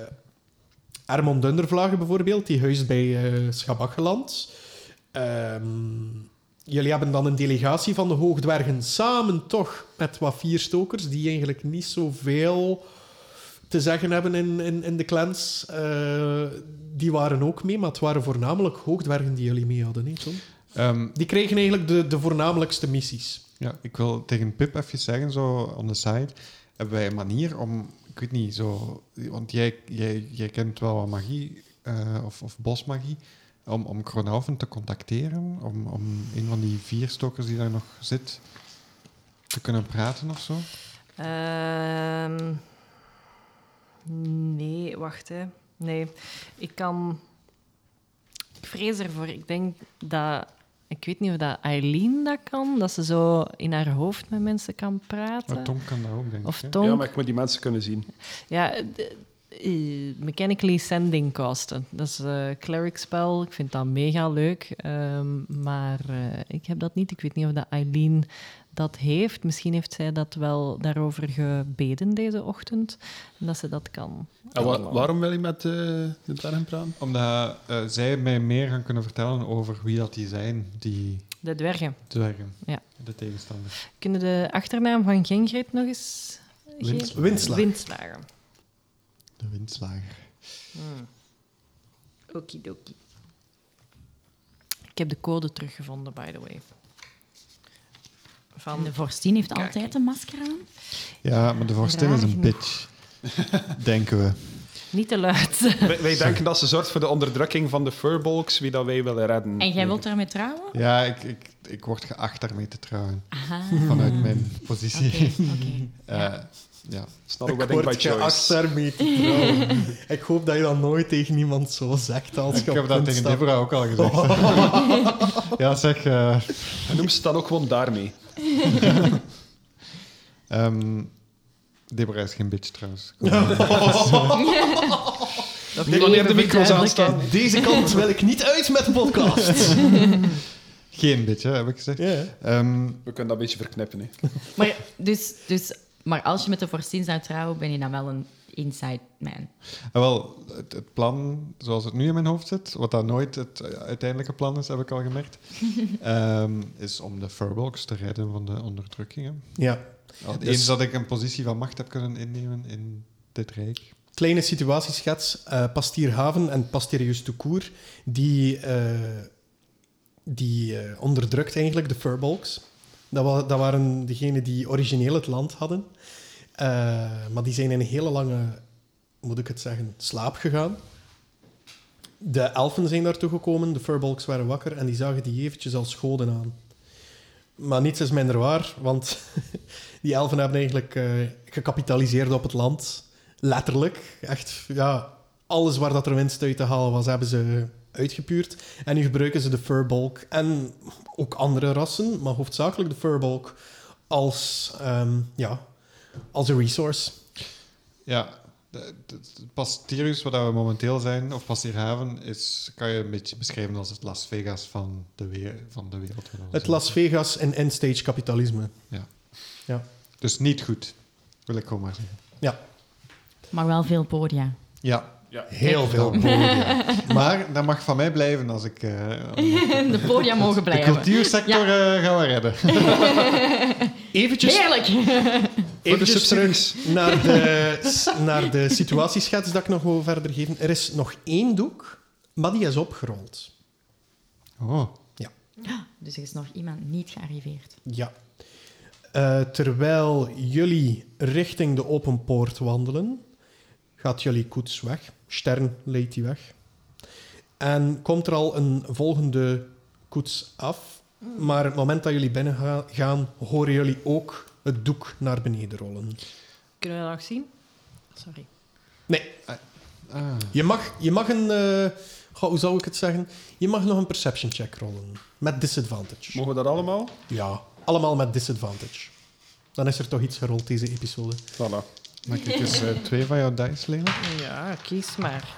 Ermond Dundervlagen bijvoorbeeld, die huist bij eh Schabakgeland. Ehm, jullie hebben dan een delegatie van de hoogdwergen samen toch met wat vierstokers die eigenlijk niet zoveel te zeggen hebben in, in, in de clans. Eh, die waren ook mee, maar het waren voornamelijk hoogdwergen die jullie mee hadden. Hè, Tom? Ehm, Die kregen eigenlijk de, de voornamelijkste missies. ja, ik wil tegen Pip even zeggen, zo on the side, hebben wij een manier om, ik weet niet, zo, want jij, jij, jij kent wel wat magie, eh, of, of bosmagie, om, om Kronhaufen te contacteren, om, om een van die vier stokers die daar nog zit te kunnen praten of zo? Ehm, nee, wacht hè. Nee, ik kan. Ik vrees ervoor. Ik denk dat. Ik weet niet of dat Eileen dat kan, dat ze zo in haar hoofd met mensen kan praten. Maar Tom kan dat ook, denk Of ik. Ja, maar ik moet die mensen kunnen zien. Ja, de- eh, mechanically sending casten. Dat is een cleric spel. Ik vind dat mega leuk. Ehm, maar eh, ik heb dat niet. Ik weet niet of dat Eileen dat heeft. Misschien heeft zij dat wel daarover gebeden deze ochtend. En dat ze dat kan. En wa- waarom wil je met eh, de dwergen praten? Omdat eh, zij mij meer gaan kunnen vertellen over wie dat die zijn, die De dwergen. dwergen, Ja. de tegenstanders. Kunnen de achternaam van Gengrit nog eens? Windslager. Windslager. De windslager. Hmm. Okidoki. Ik heb de code teruggevonden, by the way. Van De vorstin heeft Kijk. altijd een masker aan. Ja, maar de vorstin is een genoeg. bitch. Denken we. Niet te luid. Wij, wij denken dat ze zorgt voor de onderdrukking van de furbolgs, wie dat wij willen redden. En jij wilt daarmee trouwen? Ja, ik, ik, ik word geacht daarmee te trouwen. Aha. Vanuit mijn positie. Eh, ja. Ik by word geacht choice. daarmee te trouwen. [laughs] ik hoop dat je dat nooit tegen iemand zo zegt als Ik je heb dat tegen. Deborah ook al gezegd. [laughs] ja, zeg. eh, En noem ze dan ook gewoon daarmee. [laughs] ehm, Deborah is geen bitch trouwens. Nee, [laughs] wanneer de micro's aanstaan. Deze kant wil ik niet uit met de podcast. [laughs] Geen bitch, hè, heb ik gezegd. Ehm, We kunnen dat een beetje verknippen. Hè. Maar, dus, dus, maar als je met de vorstin zou trouwen, ben je dan wel een inside man. en wel, het, het plan zoals het nu in mijn hoofd zit, wat dat nooit het eh, uiteindelijke plan is, heb ik al gemerkt, [laughs] ehm, is om de Furbolgs te redden van de onderdrukkingen. ja. Al Dus- Eens dat ik een positie van macht heb kunnen innemen in dit rijk. Kleine situatieschets. eh Pastierhaven en Pasterius Toucourt, die, eh, die onderdrukt eigenlijk de Furbolgs. Dat, wa dat waren degenen die origineel het land hadden. Eh, maar die zijn in een hele lange, moet ik het zeggen, slaap gegaan. De elfen zijn daartoe gekomen, de Furbolgs waren wakker en die zagen die eventjes als goden aan. Maar niets is minder waar, want [laughs] die elfen hebben eigenlijk eh, gecapitaliseerd op het land. Letterlijk. Echt, ja, alles waar dat er winst uit te halen was, hebben ze uitgepuurd. En nu gebruiken ze de Furbolg en ook andere rassen, maar hoofdzakelijk de Furbolg als, ehm, ja, als een resource. Ja, de, de, de Pasterius, waar we momenteel zijn, of Pastierhaven, is, kan je een beetje beschrijven als het Las Vegas van de, weer, van de wereld. Het Las Vegas in end-stage kapitalisme. Ja. Ja. Dus niet goed, wil ik gewoon maar zeggen. Ja, Maar wel veel podia. Ja, Ja. heel veel. ja. Maar dat mag van mij blijven als ik... eh, [laughs] De podia mogen de blijven. cultuursector eh, gaan we redden. [laughs] Eventjes, Heerlijk! Eventjes terug [laughs] naar de, naar de situatieschets dat ik nog wil verder geven. Er is nog één doek, maar die is opgerold. Oh, Dus er is nog iemand niet gearriveerd. Ja. Eh, terwijl jullie richting de open poort wandelen, gaat jullie koets weg. Stern leidt die weg. En komt er al een volgende koets af. Maar het moment dat jullie binnen ga- gaan, horen jullie ook het doek naar beneden rollen. Kunnen we dat nog zien? Sorry. Nee. Ah. ah. Je, mag, je mag een... Eh, hoe zou ik het zeggen? Je mag nog een perception check rollen. Met disadvantage. Mogen we dat allemaal? Ja, allemaal met disadvantage. Dan is er toch iets gerold deze episode. Voilà. Mag ik eens eh, twee van jouw dice lenen? Ja, kies maar.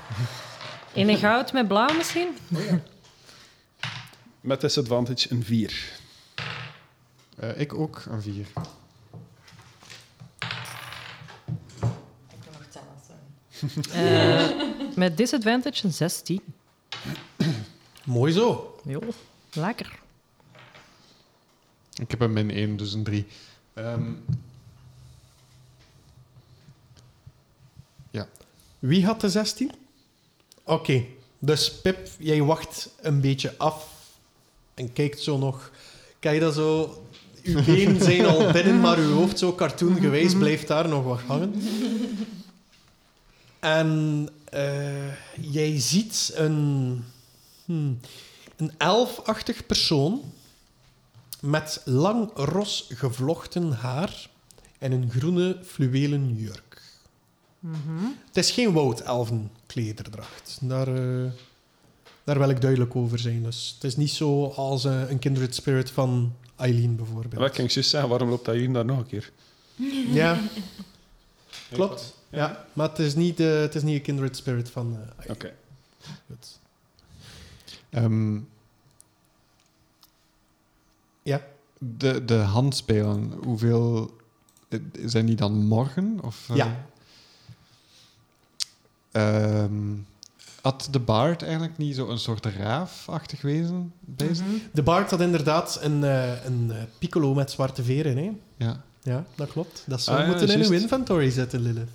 In een goud met blauw misschien? Oh ja. Met disadvantage een 4. Eh, ik ook een 4. Eh, met disadvantage een 16. Mooi zo. Jo, lekker. Ik heb een min 1, dus een 3. ja. Wie had de 16? Oké, dus Pip, jij wacht een beetje af en kijkt zo nog. Kijk dat zo. Uw benen zijn al binnen, maar uw hoofd zo cartoongewijs [laughs] blijft daar nog wat hangen. En eh, jij ziet een, hmm, een elfachtig persoon met lang ros gevlochten haar en een groene fluwelen jurk. Het is geen woudelfen klederdracht. Daar, eh, daar wil ik duidelijk over zijn. Dus het is niet zo als eh, een kindred spirit van Eileen bijvoorbeeld. Wat kan ik zeggen? Waarom loopt dat hier daar nog een keer? Ja, klopt. Ja, maar het is niet, eh, het is niet een kindred spirit van eh Eileen. Oké. Goed. Ehm, Ja. de, de handspelen, hoeveel eh, zijn die dan morgen? Of, Ja. ehm, had de baard eigenlijk niet zo een soort raafachtig wezen bij zich? De Bard had inderdaad een, eh, een piccolo met zwarte veren. Hè? Ja. Ja, dat klopt. Dat zou Ah, ja, moeten in uw juist. inventory zitten, Lilith.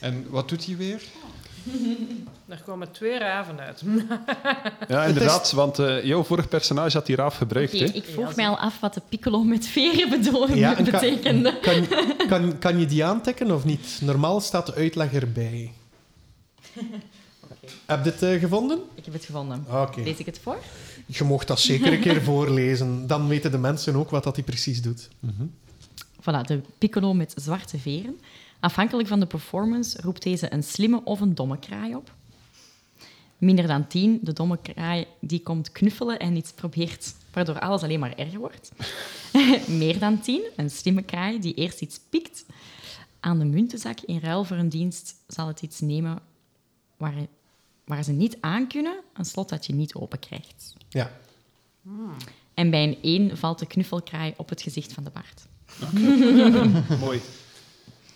En wat doet hij weer? [laughs] Er komen twee raven uit. Ja, [laughs] inderdaad, want eh, jouw vorig personage had die raaf gebruikt. Hè? ik vroeg mij al af wat de piccolo met veren bedoelde, Ja, [laughs] en kan- betekende. Kan, kan, kan je die aantikken of niet? Normaal staat de uitleg erbij. Heb je het eh, gevonden? Ik heb het gevonden. Lees ik het voor? Je mocht dat zeker een keer voorlezen. Dan weten de mensen ook wat dat hij precies doet. Voilà, de piccolo met zwarte veren. Afhankelijk van de performance roept deze een slimme of een domme kraai op. Minder dan 10, de domme kraai die komt knuffelen en iets probeert, waardoor alles alleen maar erger wordt. [laughs] Meer dan 10, een slimme kraai die eerst iets pikt aan de muntenzak in ruil voor een dienst zal het iets nemen waar, waar ze niet aan kunnen, een slot dat je niet open krijgt. Ja. En bij een 1 valt de knuffelkraai op het gezicht van de baard. [laughs] Mooi.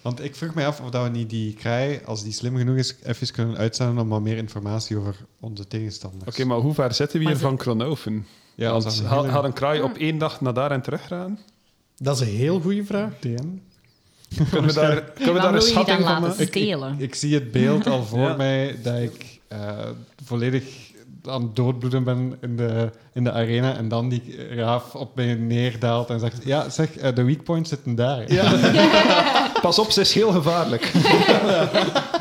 Want ik vroeg mij af of dat we niet die kraai, als die slim genoeg is, even kunnen uitzenden om wat meer informatie over onze tegenstanders. Oké, maar hoe ver zitten we hier van Kronoven? Ja, Want als een ha- hele- gaat een kraai op één dag naar daar en terug gaan? Dat is een heel goede vraag. DM. Kunnen we daar, kunnen we daar een schatting van laten maken? stelen. Ik zie het beeld al voor [laughs] Ja. mij dat ik eh, volledig aan het doodbloeden ben in de, in de arena en dan die raaf op mij neerdaalt en zegt ja, zeg, eh, de weak points zitten daar. [laughs] [laughs] Pas op, ze is heel gevaarlijk. [laughs]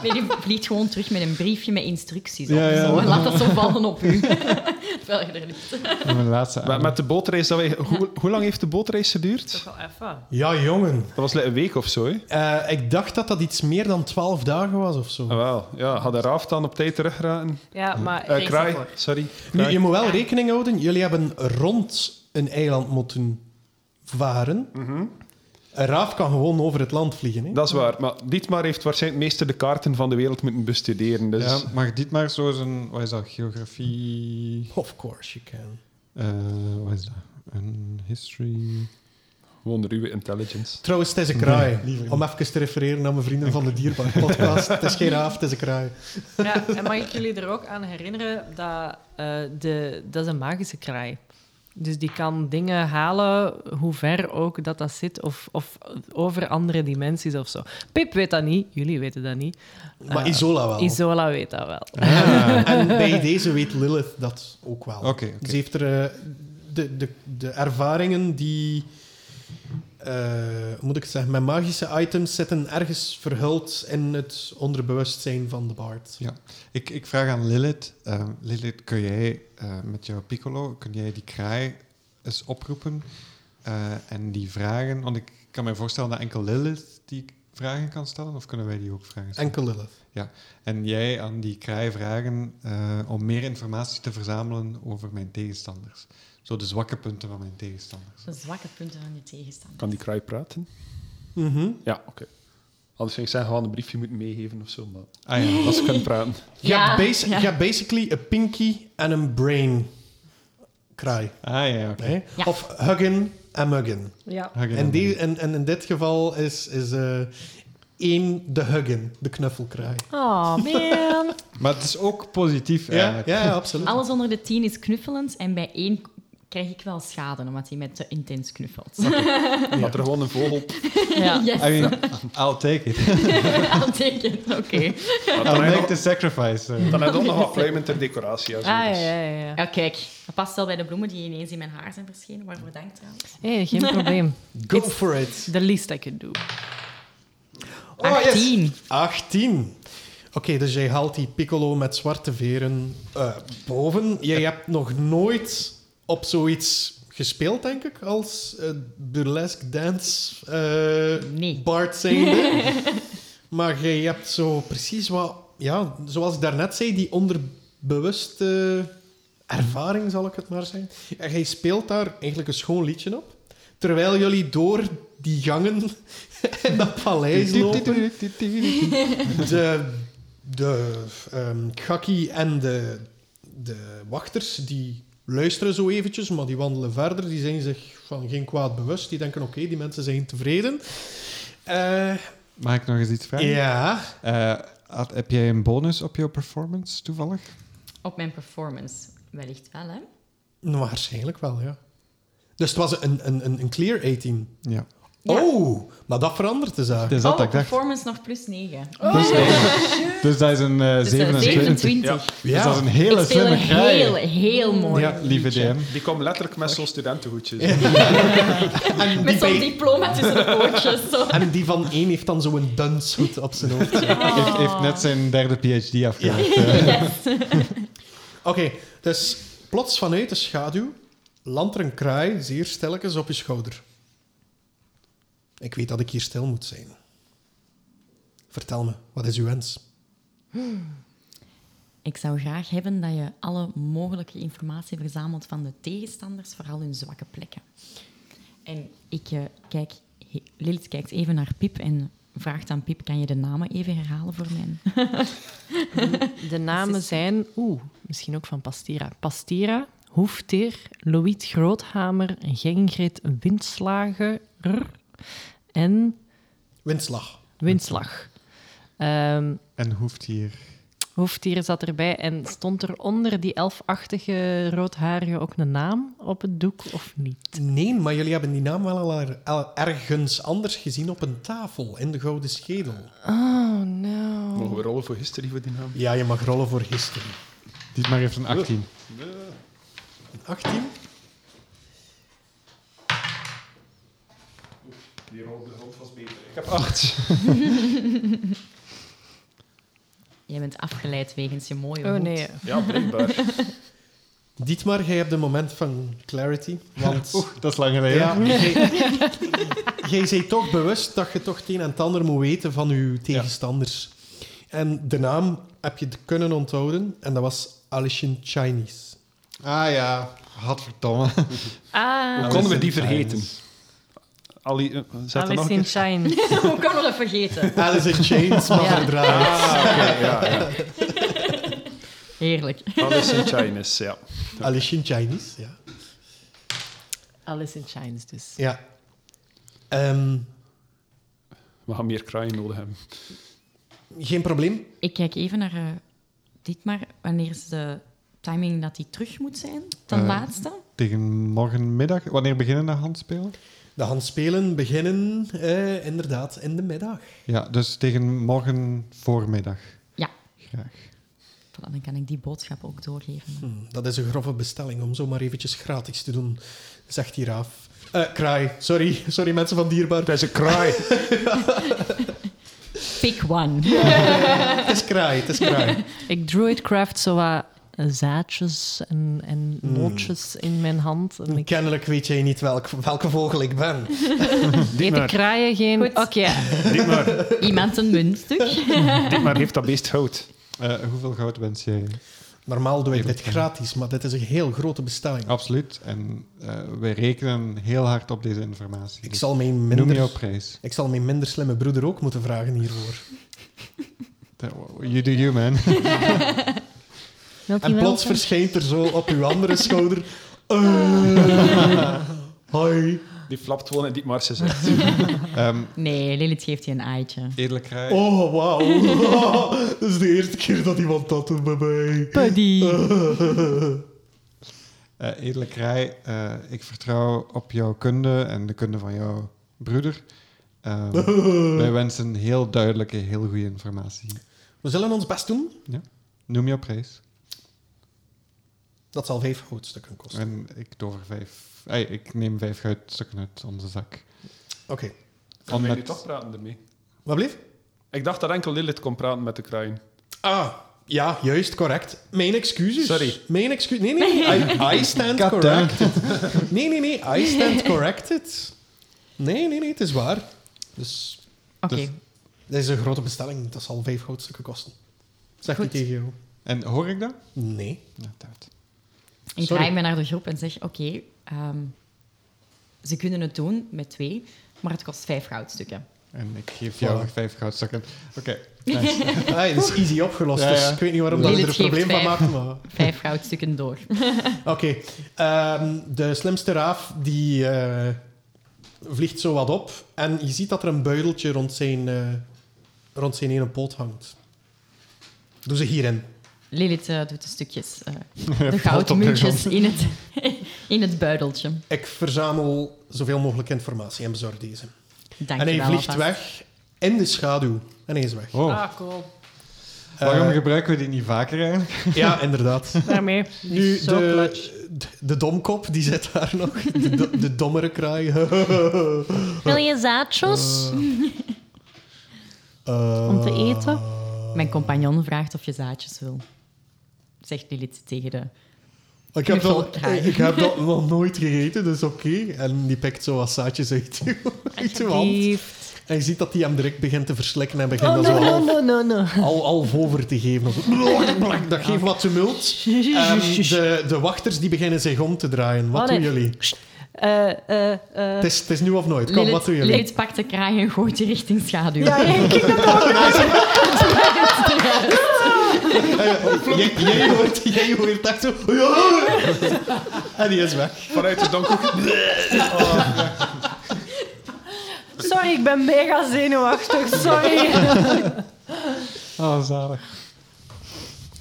Nee, die vliegt gewoon terug met een briefje met instructies op. Ja, ja. Zo, laat dat zo vallen op u. [laughs] Terwijl je er. Mijn laatste Met, de wij, hoe, hoe lang heeft de bootreis geduurd? Toch wel even. Ja, jongen. Dat was like een week of zo, hè? Eh, ik dacht dat dat iets meer dan 12 dagen was of zo. Ah, wel. Ja, had de raaf dan op tijd teruggeraten? Ja, maar reeks kraai, sorry. Nu, Kraai. je moet wel rekening houden, jullie hebben rond een eiland moeten varen. Een raaf kan gewoon over het land vliegen. Hè? Dat is waar. Maar Dietmar heeft waarschijnlijk meeste de kaarten van de wereld moeten bestuderen. Dus Ja, mag dit maar zo zijn, wat is dat, geografie, Of course you can. eh, wat is dat, een history... gewoon ruwe intelligence. Trouwens, het is een kraai. Om even te refereren naar mijn vrienden van de Dierbaar podcast. het is geen raaf, het is een kraai. Ja, en mag ik jullie er ook aan herinneren dat, eh, de, dat is een magische kraai. Dus die kan dingen halen, hoe ver ook dat dat zit, of, of over andere dimensies of zo. Pip weet dat niet, jullie weten dat niet. Maar Eh, Isola wel. Isola weet dat wel. Ah. [laughs] En bij deze weet Lilith dat ook wel. Oké. Ze heeft er eh, de, de, de ervaringen die, hoe moet ik het zeggen, met magische items zitten ergens verhuld in het onderbewustzijn van de bard. Ja. Ik, ik vraag aan Lilith. eh, Lilith, kun jij eh, met jouw piccolo, kun jij die kraai eens oproepen eh, en die vragen? Want ik kan me voorstellen dat enkel Lilith die vragen kan stellen, of kunnen wij die ook vragen stellen? Enkel Lilith. En jij aan die kraai vragen eh, om meer informatie te verzamelen over mijn tegenstanders. Zo de zwakke punten van mijn tegenstanders. De zwakke punten van je tegenstander. Kan die kraai praten? Mhm. Ja, oké. Anders ging ik zeggen, gewoon een briefje moeten meegeven of zo. Maar Ah ja, als ze kunnen praten. Je, Ja, hebt basi- ja. basically een pinky en een brain kraai. ah ja, oké. Ja. Of huggen en muggen. Ja. Huggen En, die, en, en in dit geval is, is eh, één de huggen, de knuffelkraai. Oh, man. [laughs] Maar het is ook positief Ja, eigenlijk. ja, absoluut. Alles onder de 10 is knuffelend en bij één krijg ik wel schade omdat hij met te intens knuffelt. [laughs] Dat er gewoon een vogel... Ja. [laughs] Yes, I mean, I'll take it. [laughs] I'll take it. Oké. I'll Dan heb make the sacrifice. eh. dan heb je ook nog wat pluimen ter decoratie. Ah, ja, dus. ja, ja. ja. Ja, kijk. Dat past wel bij de bloemen die ineens in mijn haar zijn verschenen. Waarvoor dank trouwens. Hey, geen probleem. Go It's for it. The least I could do. Oh, yes. 18. 18. Oké, dus jij haalt die piccolo met zwarte veren eh, boven. Jij hebt nog nooit op zoiets gespeeld, denk ik, als eh, burlesque dance eh Nee. bard zijnde. [laughs] maar jij hebt zo precies wat... Ja, zoals ik daarnet zei, die onderbewuste ervaring, zal ik het maar zeggen. En jij speelt daar eigenlijk een schoon liedje op. Terwijl jullie door die gangen [laughs] in dat paleis lopen de, de ehm Gakki en de, de wachters die luisteren zo eventjes, maar die wandelen verder. Die zijn zich van geen kwaad bewust. Die denken, oké, die mensen zijn tevreden. Eh, Mag ik nog eens iets vragen? ja, Eh, had- heb jij een bonus op jouw performance toevallig? Op mijn performance. Wellicht wel, hè? nou, waarschijnlijk wel, ja. Dus het was een, een, een, een clear 18. Ja. Ja. Oh, maar dat verandert de zaak. Dus dat oh, dat ik dacht. performance nog plus 9. Dus, dus dat is een Dus eh, 27. 27. Dus dat is een hele slimme een kraai. heel, heel mooi Ja, Lieve liedje. DM. Die komt letterlijk met zo'n studentenhoedjes. [laughs] En die, Met zo'n diploma tussen de pootjes. Zo. en die van één heeft dan zo'n dunshoed op zijn hoofd. Heeft, heeft net zijn derde PhD afgelegd. eh. [laughs] Oké, dus plots vanuit de schaduw landt er een kraai zeer stilletjes op je schouder. Ik weet dat ik hier stil moet zijn. Vertel me, wat is uw wens? Ik zou graag hebben dat je alle mogelijke informatie verzamelt van de tegenstanders, vooral hun zwakke plekken. En ik eh, kijk, Lilith kijkt even naar Pip en vraagt aan Pip: kan je de namen even herhalen voor mij? [laughs] De namen zijn... Oeh, misschien ook van Pastira. Pastira, Hoefteer, Loït Groothamer, Gengrit Windslager en Windslag. Windslag. Ehm En hoeft hier... Hoeftier zat erbij en stond er onder die elfachtige roodharige ook een naam op het doek of niet? Nee, maar jullie hebben die naam wel al er- al ergens anders gezien op een tafel in de Gouden Schedel. Oh, no. Mogen we rollen voor history voor die naam? Ja, je mag rollen voor history. Dietmar heeft een 18. 18? Die rol de grond was beter. Ik heb 8. [laughs] Jij bent afgeleid wegens je mooie Oh, hoed. nee. Ja, blijkbaar. [laughs] Dietmar, jij hebt een moment van clarity. Want Oeh, dat is lang geleden. ja, jij, jij bent toch bewust dat je toch het een en het ander moet weten van je tegenstanders. En de naam heb je kunnen onthouden en dat was Alishin Chinese. Ah ja, hadverdomme. Ah, Hoe konden we die vergeten? Chains. Ali, uh, [laughs] nog Alice in. Shine. Hoe kan we dat vergeten? Alice in Chains, maar Ja. verdraaid. Ah, ja, ja. [laughs] Heerlijk. Alice in Chinese, ja. Alishin Chinese, ja. Alice in Shines dus. ja. Ehm, We gaan meer kraaien nodig hebben. geen probleem. Ik kijk even naar eh Dietmar. Wanneer is de timing dat hij terug moet zijn? Ten Eh, laatste? tegen morgenmiddag. Wanneer beginnen de handspelen? De handspelen beginnen eh, inderdaad in de middag. Ja, dus tegen morgen voormiddag. Ja. Graag. Voilà, dan kan ik die boodschap ook doorgeven. Hm, dat is een grove bestelling om zomaar eventjes gratis te doen, zegt hier af. Eh, kraai, sorry. Sorry mensen van Dierbaar. Het is een kraai. [laughs] Pick one. [laughs] Het is kraai, het is kraai. Ik druidcraft zo wat zaadjes en, en nootjes in mijn hand. En ik Kennelijk weet jij niet welk, welke vogel ik ben. [laughs] maar. kraaien geen... Oké, Dietmar, [laughs] Iemand een muntstuk. [laughs] Dietmar heeft dat beest hout. Eh, hoeveel goud wens jij? Normaal doe ik dit gratis, maar dit is een heel grote bestelling. Absoluut. En eh, wij rekenen heel hard op deze informatie. Ik Dus zal mijn Noem jouw minder, prijs. ik zal mijn minder slimme broeder ook moeten vragen hiervoor. You do you, man. Wilt En plots verschijnt er zo op uw andere [laughs] schouder... eh, hoi. Die flapt gewoon in Dietmar zijn zegt. [laughs] Ehm, Nee, Lilith geeft je een eitje. edele kraai. Oh, wauw. [laughs] dat is de eerste keer dat iemand dat doet bij mij. Buddy. Eh, eh, ik vertrouw op jouw kunde en de kunde van jouw broeder. Ehm, wij wensen heel duidelijke, heel goede informatie. We zullen ons best doen. Noem jouw prijs. Dat zal vijf goudstukken kosten. En ik tover vijf. Ey, ik neem vijf goudstukken uit onze zak. Oké. Kan wij nu Met- toch praten ermee? Wat blieft? Ik dacht dat enkel Lilith kon praten met de kraaien. Ah, ja, juist, correct. Mijn excuses. Sorry. Mijn excuses. Nee, nee, nee. I, I stand God corrected. Nee, nee, nee. I stand corrected. Nee, nee, nee. Het is waar. Dus Oké. Dus- dat is een grote bestelling. Dat zal vijf goudstukken kosten. Zeg Goed. tegen jou. En hoor ik dat? Nee. Ja, dat. Ik Sorry. draai me naar de groep en zeg: Oké, ehm, ze kunnen het doen met twee, maar het kost vijf goudstukken. En ik geef jou Voilà. vijf goudstukken. Oké, [laughs] nice. Ah, dat is easy opgelost. Ja, ja. Dus ik weet niet waarom dat er een probleem van maken. Maar... [laughs] Vijf goudstukken door. [laughs] Oké. Ehm, de slimste raaf die eh, vliegt zo wat op. En je ziet dat er een buideltje rond zijn, eh, rond zijn ene poot hangt. Doe ze hierin. Lilith eh, doet de stukjes, eh, de [laughs] Valt op de goudmuntjes in het, [laughs] in het buideltje. Ik verzamel zoveel mogelijk informatie en bezorg deze. Dank en hij wel vliegt alvast. weg in de schaduw. En hij is weg. Oh, Ah, cool. waarom Eh, gebruiken we die niet vaker eigenlijk? [laughs] Ja, inderdaad. Daarmee. Nu, Zo de, clutch. de, de domkop, die zit daar nog. De, de dommere kraai. Wil je zaadjes? Om te eten? Mijn compagnon vraagt of je zaadjes wil. Zegt Lilith tegen de... Ik heb, dat, ik heb dat nog nooit gegeten, dus oké. En die pikt zo wat zaadjes uit [laughs] hand. En je ziet dat hij hem direct begint te verslikken en begint Oh, dat no, zo no, half, no, no, no. al, half over te geven. Of zo. Dat geeft wat tumult. Ehm, de, de wachters die beginnen zich om te draaien. Wat Oh, doen jullie? Eh, eh, eh. Het is, het is nu of nooit. Kom, Lilith, wat doen jullie? Lilith pakt de kraai en gooit die richting schaduw. Ja, ja, ik heb dat [laughs] jij, jij, hoort, jij hoort echt zo... Ja! En die is weg. Vanuit de donker. [laughs] Sorry, ik ben mega zenuwachtig. Sorry. Oh, zalig.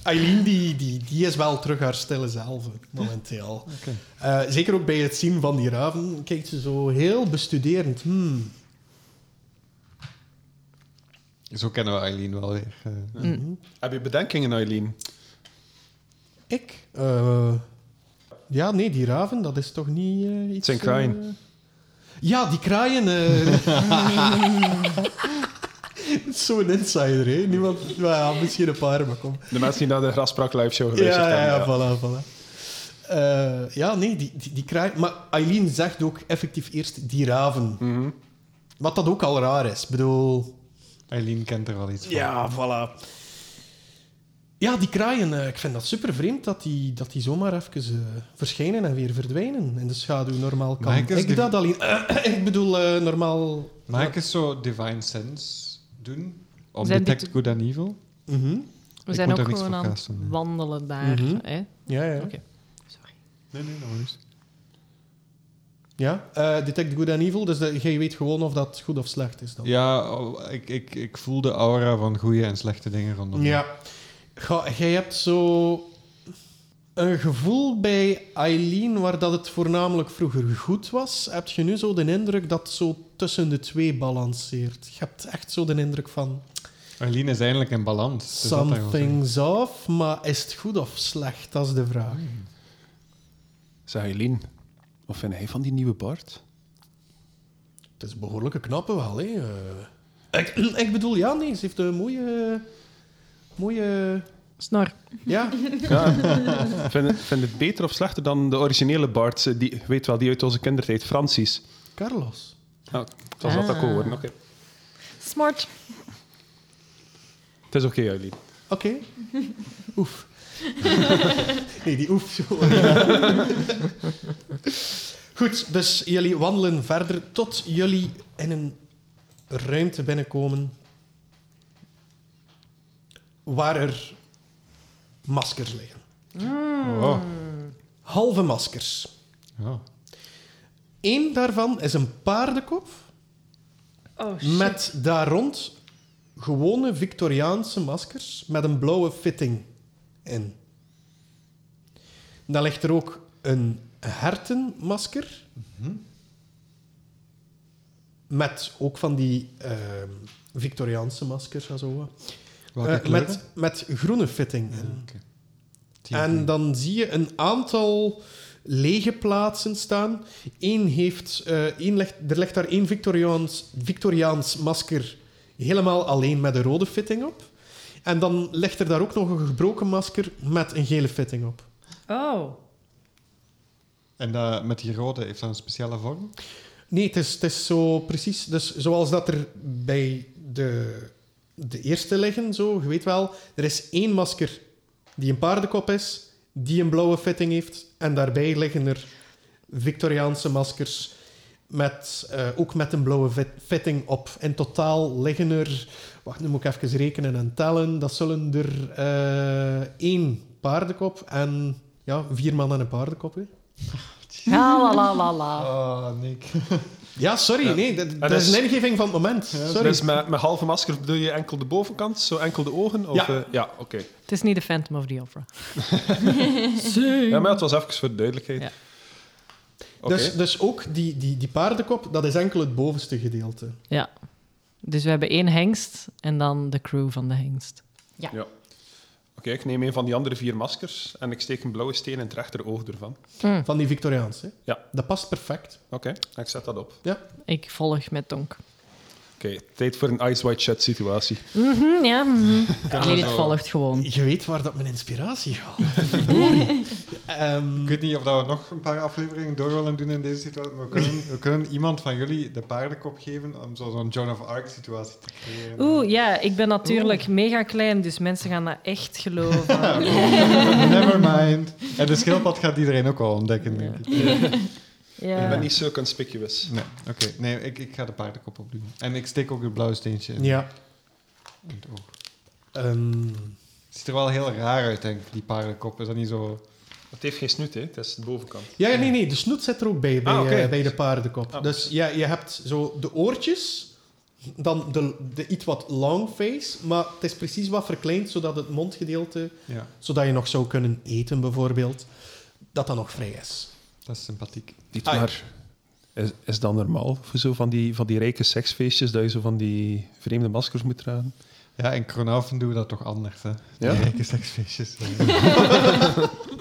Eileen die, die, die is wel terug haar stille zelf momenteel. Oké. Eh, zeker ook bij het zien van die raven kijkt ze zo heel bestuderend. Hmm. Zo kennen we Eileen wel weer. eh. Heb je bedenkingen, Eileen? Ik? Eh, ja, nee, die raven, dat is toch niet eh, iets... Het zijn kraaien. Ja, die kraaien... eh [laughs] Zo'n insider, hè? Niemand... nou Ja, misschien een paar, maar kom. De mensen die naar de Graspraak live show Ja, geluisterd ja, ja, hebben. voilà, voilà. Eh, ja, nee, die, die, die kraaien... Maar Eileen zegt ook effectief eerst die raven. Mhm. Wat dat ook al raar is. Ik bedoel... Eileen kent er wel iets van. Ja, voilà. Ja, die kraaien, eh, ik vind dat super vreemd dat die, dat die zomaar even eh, verschijnen en weer verdwijnen in de schaduw. Normaal kan ik dat alleen. [clears throat] ik bedoel, eh, normaal. Mag ik eens zo Divine Sense doen? Om Zijn Detect dit- Good and Evil? Mhm. We Ik zijn ook gewoon aan het wandelen daar. Mhm. hè? Ja, ja. Oké. Sorry. Nee, nee, dat is. Ja? eh, detect good and evil, dus jij weet gewoon of dat goed of slecht is dan. Ja, ik, ik, ik voel de aura van goede en slechte dingen rondom. Ja. Ga- jij hebt zo... een gevoel bij Eileen waar dat het voornamelijk vroeger goed was. Heb je nu zo de indruk dat het zo tussen de twee balanceert? Je hebt echt zo de indruk van Arlene is eindelijk in balans. Something's off, maar is het goed of slecht? Dat is de vraag. Zeg Eileen, wat vind jij van die nieuwe Bart? Het is een behoorlijke knappe wel, hè. Eh, ik, [clears throat] ik bedoel, ja, nee, ze heeft een mooie... Mooie... Snor. Ja, [laughs] Ja, vind, vind het beter of slechter dan de originele Bart? eh, Die, weet wel, die uit onze kindertijd, Francis. Carlos. Het was dat Ah. ook horen. Oké. Smart. Het is oké, Eileen. Oké. Oef. [laughs] nee, die oef. zo. [laughs] Goed, dus jullie wandelen verder tot jullie in een ruimte binnenkomen waar er maskers liggen. Oh. Halve maskers. Oh. Eén daarvan is een paardenkop Oh, shit. met daar rond gewone Victoriaanse maskers met een blauwe fitting in. Dan ligt er ook een hertenmasker met ook van die ehm, Victoriaanse maskers en zo. Welke Eh, met, met groene fitting in. En dan zie je een aantal lege plaatsen staan. Eén heeft, eh, één ligt, er ligt daar één Victoriaans, Victoriaans masker helemaal alleen met een rode fitting op. En dan ligt er daar ook nog een gebroken masker met een gele fitting op. Oh. En dat, met die rode, heeft dat een speciale vorm? Nee, het is, het is zo precies. Dus zoals dat er bij de, de eerste liggen, zo, je weet wel, er is één masker die een paardenkop is, die een blauwe fitting heeft. En daarbij liggen er Victoriaanse maskers met, eh, ook met een blauwe fit- fitting op. In totaal liggen er, wacht, nu moet ik even rekenen en tellen, dat zullen er eh, één paardenkop en ja, vier man en een paardenkop. Hè. Ja, la la la la. Oh, Nick. [laughs] Ja, sorry, nee, dat, dat is een ingeving van het moment. Sorry. Dus met, met halve masker bedoel je enkel de bovenkant, zo enkel de ogen? Of, Ja. eh, ja, oké. Het is niet de Phantom of the Opera. [laughs] Ja, maar het was even voor de duidelijkheid. Ja. Dus, dus ook die, die, die paardenkop, dat is enkel het bovenste gedeelte. Ja. Dus we hebben één hengst en dan de crew van de hengst. Ja. Oké, ik neem een van die andere vier maskers en ik steek een blauwe steen in het rechteroog ervan. Van die Victoriaanse. Ja. Dat past perfect. Oké, ik zet dat op. Ja. Ik volg met Tonk. Oké, tijd voor een Ice White Shut situatie. Mhm, ja. mhm. Lilith volgt gewoon. Je weet waar dat mijn inspiratie gaat. [laughs] Ehm, Ik weet niet of dat we nog een paar afleveringen door willen doen in deze situatie, maar we kunnen, we kunnen iemand van jullie de paardenkop geven om zo- zo'n Joan of Arc situatie te creëren. Oeh, ja, ik ben natuurlijk mega klein, dus mensen gaan dat echt geloven. [laughs] Never mind. En de schildpad gaat iedereen ook al ontdekken, denk ik. Ja. Ik ben niet zo conspicuous. Nee, oké. Nee, ik, ik ga de paardenkop opdoen. En ik steek ook het blauwe steentje in, ja. in het oog. Ehm, Het ziet er wel heel raar uit, denk ik, die paardenkop. Is dat niet zo... Het heeft geen snoet, hè? het is de bovenkant. ja, nee, nee. De snoet zit er ook bij, bij, Ah, eh, bij de paardenkop. Ah. Dus ja, je hebt zo de oortjes, dan de, de iets wat long face, maar het is precies wat verkleind, zodat het mondgedeelte, Ja, zodat je nog zou kunnen eten bijvoorbeeld, dat dat nog vrij is. Dat is sympathiek. Niet Ah, maar. Is, is dat normaal voor zo van die, van die rijke seksfeestjes dat je zo van die vreemde maskers moet dragen? Ja, in Kronaufen doen we dat toch anders, hè? Die Ja? rijke seksfeestjes. [laughs] [laughs]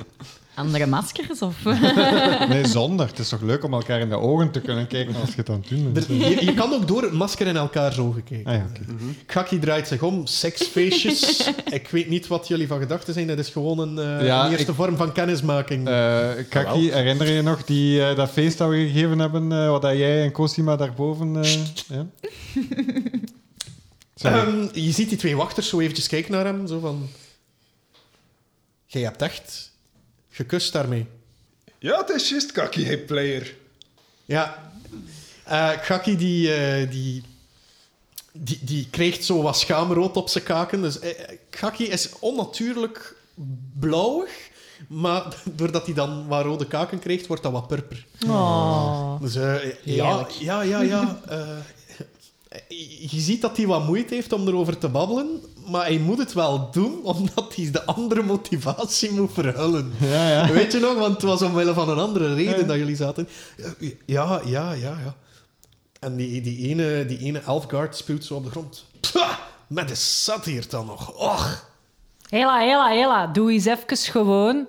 Andere maskers? Of? [laughs] nee, zonder. Het is toch leuk om elkaar in de ogen te kunnen kijken als je het aan het doen bent. Er- je, je kan ook door het masker in elkaars ogen kijken. Ah ja, oké. Gakkie draait zich om, seksfeestjes. [laughs] ik weet niet wat jullie van gedachten zijn. Dat is gewoon een, eh, Ja, een eerste ik- vorm van kennismaking. Eh, Kaki, herinner je nog die, eh, dat feest dat we gegeven hebben, eh wat dat jij en Cosima daarboven... eh ja? Ehm, je ziet die twee wachters zo eventjes kijken naar hem. Zo van... Jij hebt echt gekust daarmee. Ja, het is juist kakkie, hey player. Ja. Eh Gakkie die, eh, die, die, die krijgt zo wat schaamrood op zijn kaken. Dus Gakkie is onnatuurlijk blauwig. Maar [laughs] doordat hij dan wat rode kaken krijgt, wordt dat wat purper. Oh. Dus eh, ja, Heerlijk. ja, ja, ja. eh, je ziet dat hij wat moeite heeft om erover te babbelen, maar hij moet het wel doen, omdat hij de andere motivatie moet verhullen. Ja, ja. Weet je nog? Want het was omwille van een andere reden dat jullie zaten. Ja, ja, ja, ja. En die, die ene, die ene Elfguard spuwt zo op de grond. Pah, met de zat hier dan nog. Och. Hela, hela, hela. Doe eens even gewoon.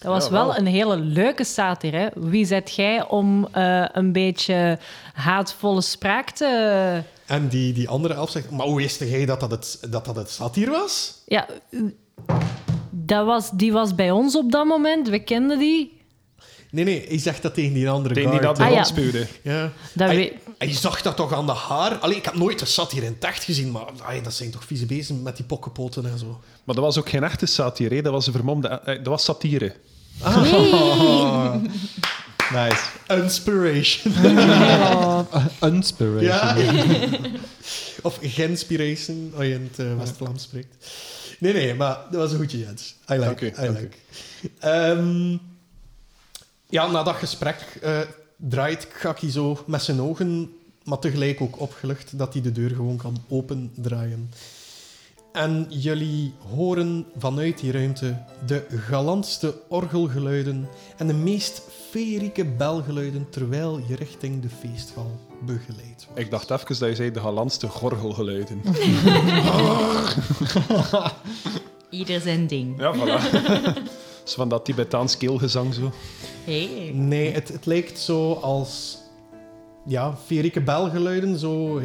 Dat was Ja, wel wel. een hele leuke satire. Hè? Wie zet jij om eh, een beetje haatvolle spraak te... En die, die andere elf zegt... Maar hoe wist jij dat dat het, dat dat het satire was? Ja, dat was, die was bij ons op dat moment. We kenden die. Nee, nee. Hij zegt dat tegen die andere Tegen die guard. dat de Ah, hand ja. Ja. Dat weet- hij zag dat toch aan de haar? Allee, ik heb nooit de satire in het echt gezien, maar dat zijn toch vieze beesten met die pokkenpoten en zo. Maar dat was ook geen echte satire, hè. dat was een vermomde... eh, Dat was satire. [laughs] Nice. Inspiration. [laughs] Inspiration. ja. [laughs] of genspiration, als je in het eh, West-Vlaams spreekt. Nee, nee, maar dat was een goedje, Jens. I like, Dank u, I dank like. Ehm, ja, na dat gesprek eh, draait Gaki zo met zijn ogen, maar tegelijk ook opgelucht dat hij de deur gewoon kan opendraaien. En jullie horen vanuit die ruimte de galantste orgelgeluiden en de meest feerieke belgeluiden terwijl je richting de feesthal begeleidt. wordt. Ik dacht even dat je zei de galantste gorgelgeluiden. [laughs] Ieder zijn ding. ja, voilà. [laughs] Zo van dat Tibetaans keelgezang zo. Hey. Nee, het, het lijkt zo als ja, feerieke belgeluiden, zo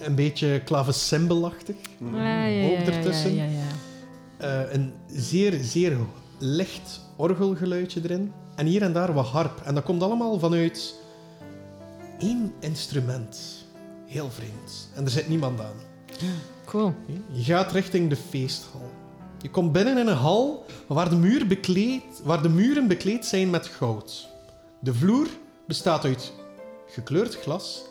een beetje klavecimbelachtig. Ja, ja, ja, Ook ertussen. Ja, ja, ja. Eh, een zeer, zeer licht orgelgeluidje erin. En hier en daar wat harp. En dat komt allemaal vanuit één instrument. Heel vreemd. En er zit niemand aan. Cool. Je gaat richting de feesthal. Je komt binnen in een hal waar de, muur bekleed, waar de muren bekleed zijn met goud. De vloer bestaat uit gekleurd glas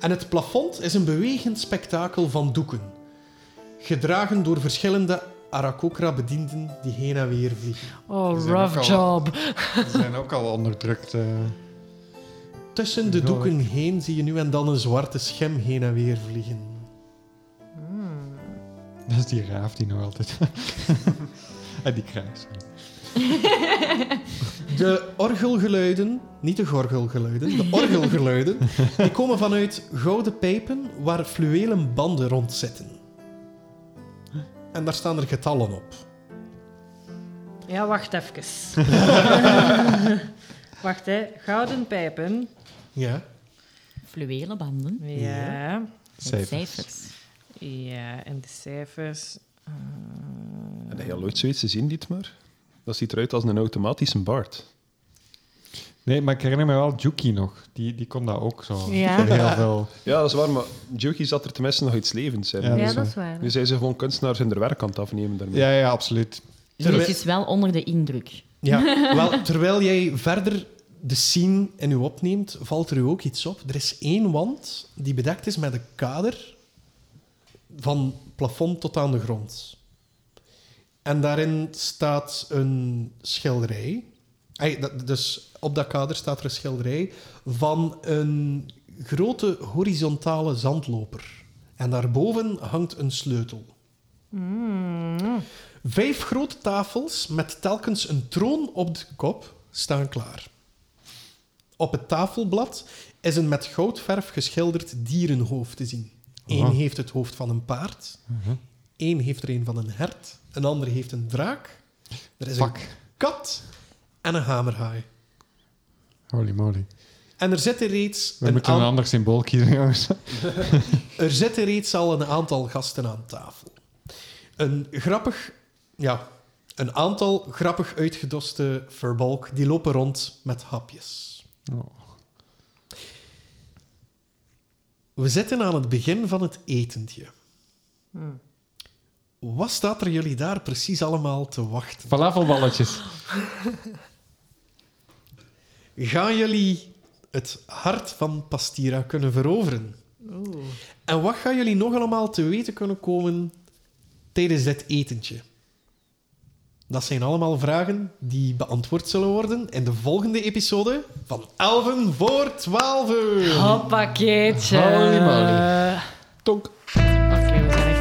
en het plafond is een bewegend spektakel van doeken. Gedragen door verschillende Arakokra-bedienden die heen en weer vliegen. Oh, Die rough al- job. Ze zijn ook al onderdrukt. eh. Tussen de doeken heen zie je nu en dan een zwarte schim heen en weer vliegen. Dat is die raaf die nog altijd... en [laughs] die kruis. [laughs] De orgelgeluiden, niet de gorgelgeluiden, de orgelgeluiden, die komen vanuit gouden pijpen waar fluwelen banden rond zitten. En daar staan er getallen op. Ja, wacht even. [laughs] wacht, hè. Gouden pijpen. Ja. Fluwelen banden. Ja. Met Cijfers. cijfers. Ja, en de cijfers. eh, Heb je al ooit zoiets gezien, Dietmar? Dat ziet eruit als een automatische baard. Nee, maar ik herinner me wel Juki nog. Die, die kon dat ook zo. Ja. Heel veel. Ja, dat is waar, maar Juki zat er tenminste nog iets levens in. Ja, Ja, dat is dat is waar. Nu zijn ze gewoon kunstenaars in de werk aan het afnemen daarmee. Ja, ja, absoluut. Je Terwijl- is dus wel onder de indruk. ja. [laughs] Wel, terwijl jij verder de scene in u opneemt, valt er u ook iets op. Er is één wand die bedekt is met een kader van plafond tot aan de grond. En daarin staat een schilderij. Dus op dat kader staat er een schilderij van een grote horizontale zandloper. En daarboven hangt een sleutel. Vijf grote tafels met telkens een troon op de kop staan klaar. Op het tafelblad is een met goudverf geschilderd dierenhoofd te zien. Eén heeft het hoofd van een paard, één heeft er een van een hert, een ander heeft een draak, er is Fuck. een kat en een hamerhaai. Holy moly. En er zitten reeds We een moeten een ander symbool kiezen, jongens. [laughs] Er zitten reeds al een aantal gasten aan tafel. Een grappig, ja, een aantal grappig uitgedoste verbalk die lopen rond met hapjes. Oh. We zitten aan het begin van het etentje. Wat staat er jullie daar precies allemaal te wachten? Falafelballetjes. [laughs] Gaan jullie het hart van Pastira kunnen veroveren? En wat gaan jullie nog allemaal te weten kunnen komen tijdens dit etentje? Dat zijn allemaal vragen die beantwoord zullen worden in de volgende episode van Elven voor 12 uur. Hoppakeetje. Holy moly. Tonk. Oké, we zijn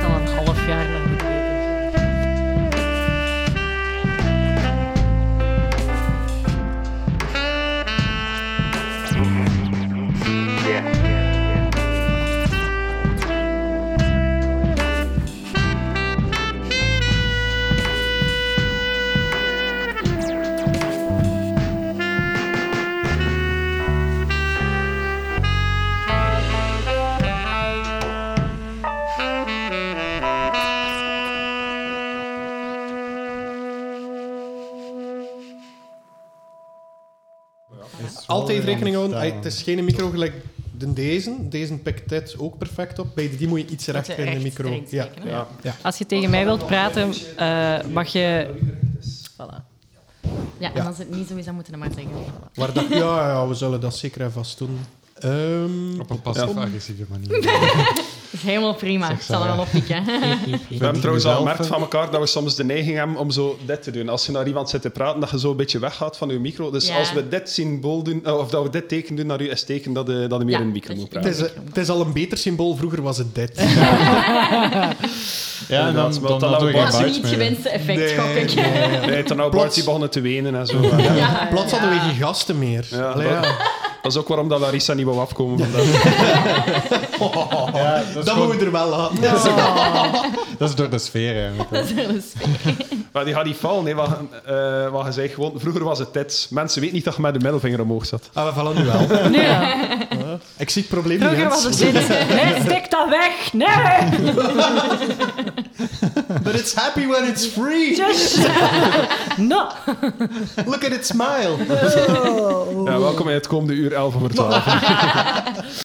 Altijd rekening houden. Ay, Het is geen micro gelijk de deze. Deze pikt dit ook perfect op. Bij die moet je iets rechter in de micro. Ja. Ja. Als je tegen mij wilt praten, eh, mag je... Voilà. Ja, en Ja. als het niet zo is, dan moeten we maar zeggen. Waar dat, [laughs] ja, ja, we zullen dat zeker even vast doen. Ehm, Op een passief-agressieve manier. [laughs] Dat is helemaal prima. Ik zal er wel op pikken. [laughs] We hebben trouwens al gemerkt van elkaar dat we soms de neiging hebben om zo dit te doen. Als je naar iemand zit te praten, dat je zo een beetje weggaat van je micro. Dus Ja. als we dit symbool doen, eh, of dat we dit teken doen naar u, is teken dat je, dat je meer Ja, in de micro moet het, praten. is, het is al een beter symbool. Vroeger was het dit. [laughs] Ja, en dan, dan, is bites niet het gewenste effect, Nee, gok ik. Nee, het er nou Plots- Bart begonnen te wenen en zo. Ja, [laughs] ja, Plots hadden we geen gasten meer. Ja, Allee, dat- is ook waarom dat Larissa niet wou afkomen vandaag. [laughs] Ja, dat is, Dat gewoon- moet je er wel laten. [laughs] dat is door de sfeer eigenlijk. Dat is wel een sfeer. Maar die gaat niet vallen. Nee, wat, eh, wat je zei, gewoon, vroeger was het dit. Mensen weten niet dat je met de middelvinger omhoog zat. Ah, we vallen nu wel. Nu [laughs] ja. Ik zie het probleem Vroeger niet. was het dit. Nee, stik dat weg. Nee. But it's happy when it's free. Just... No. Look at it smile. Ja, welkom in het komende uur 11 over 12. [laughs]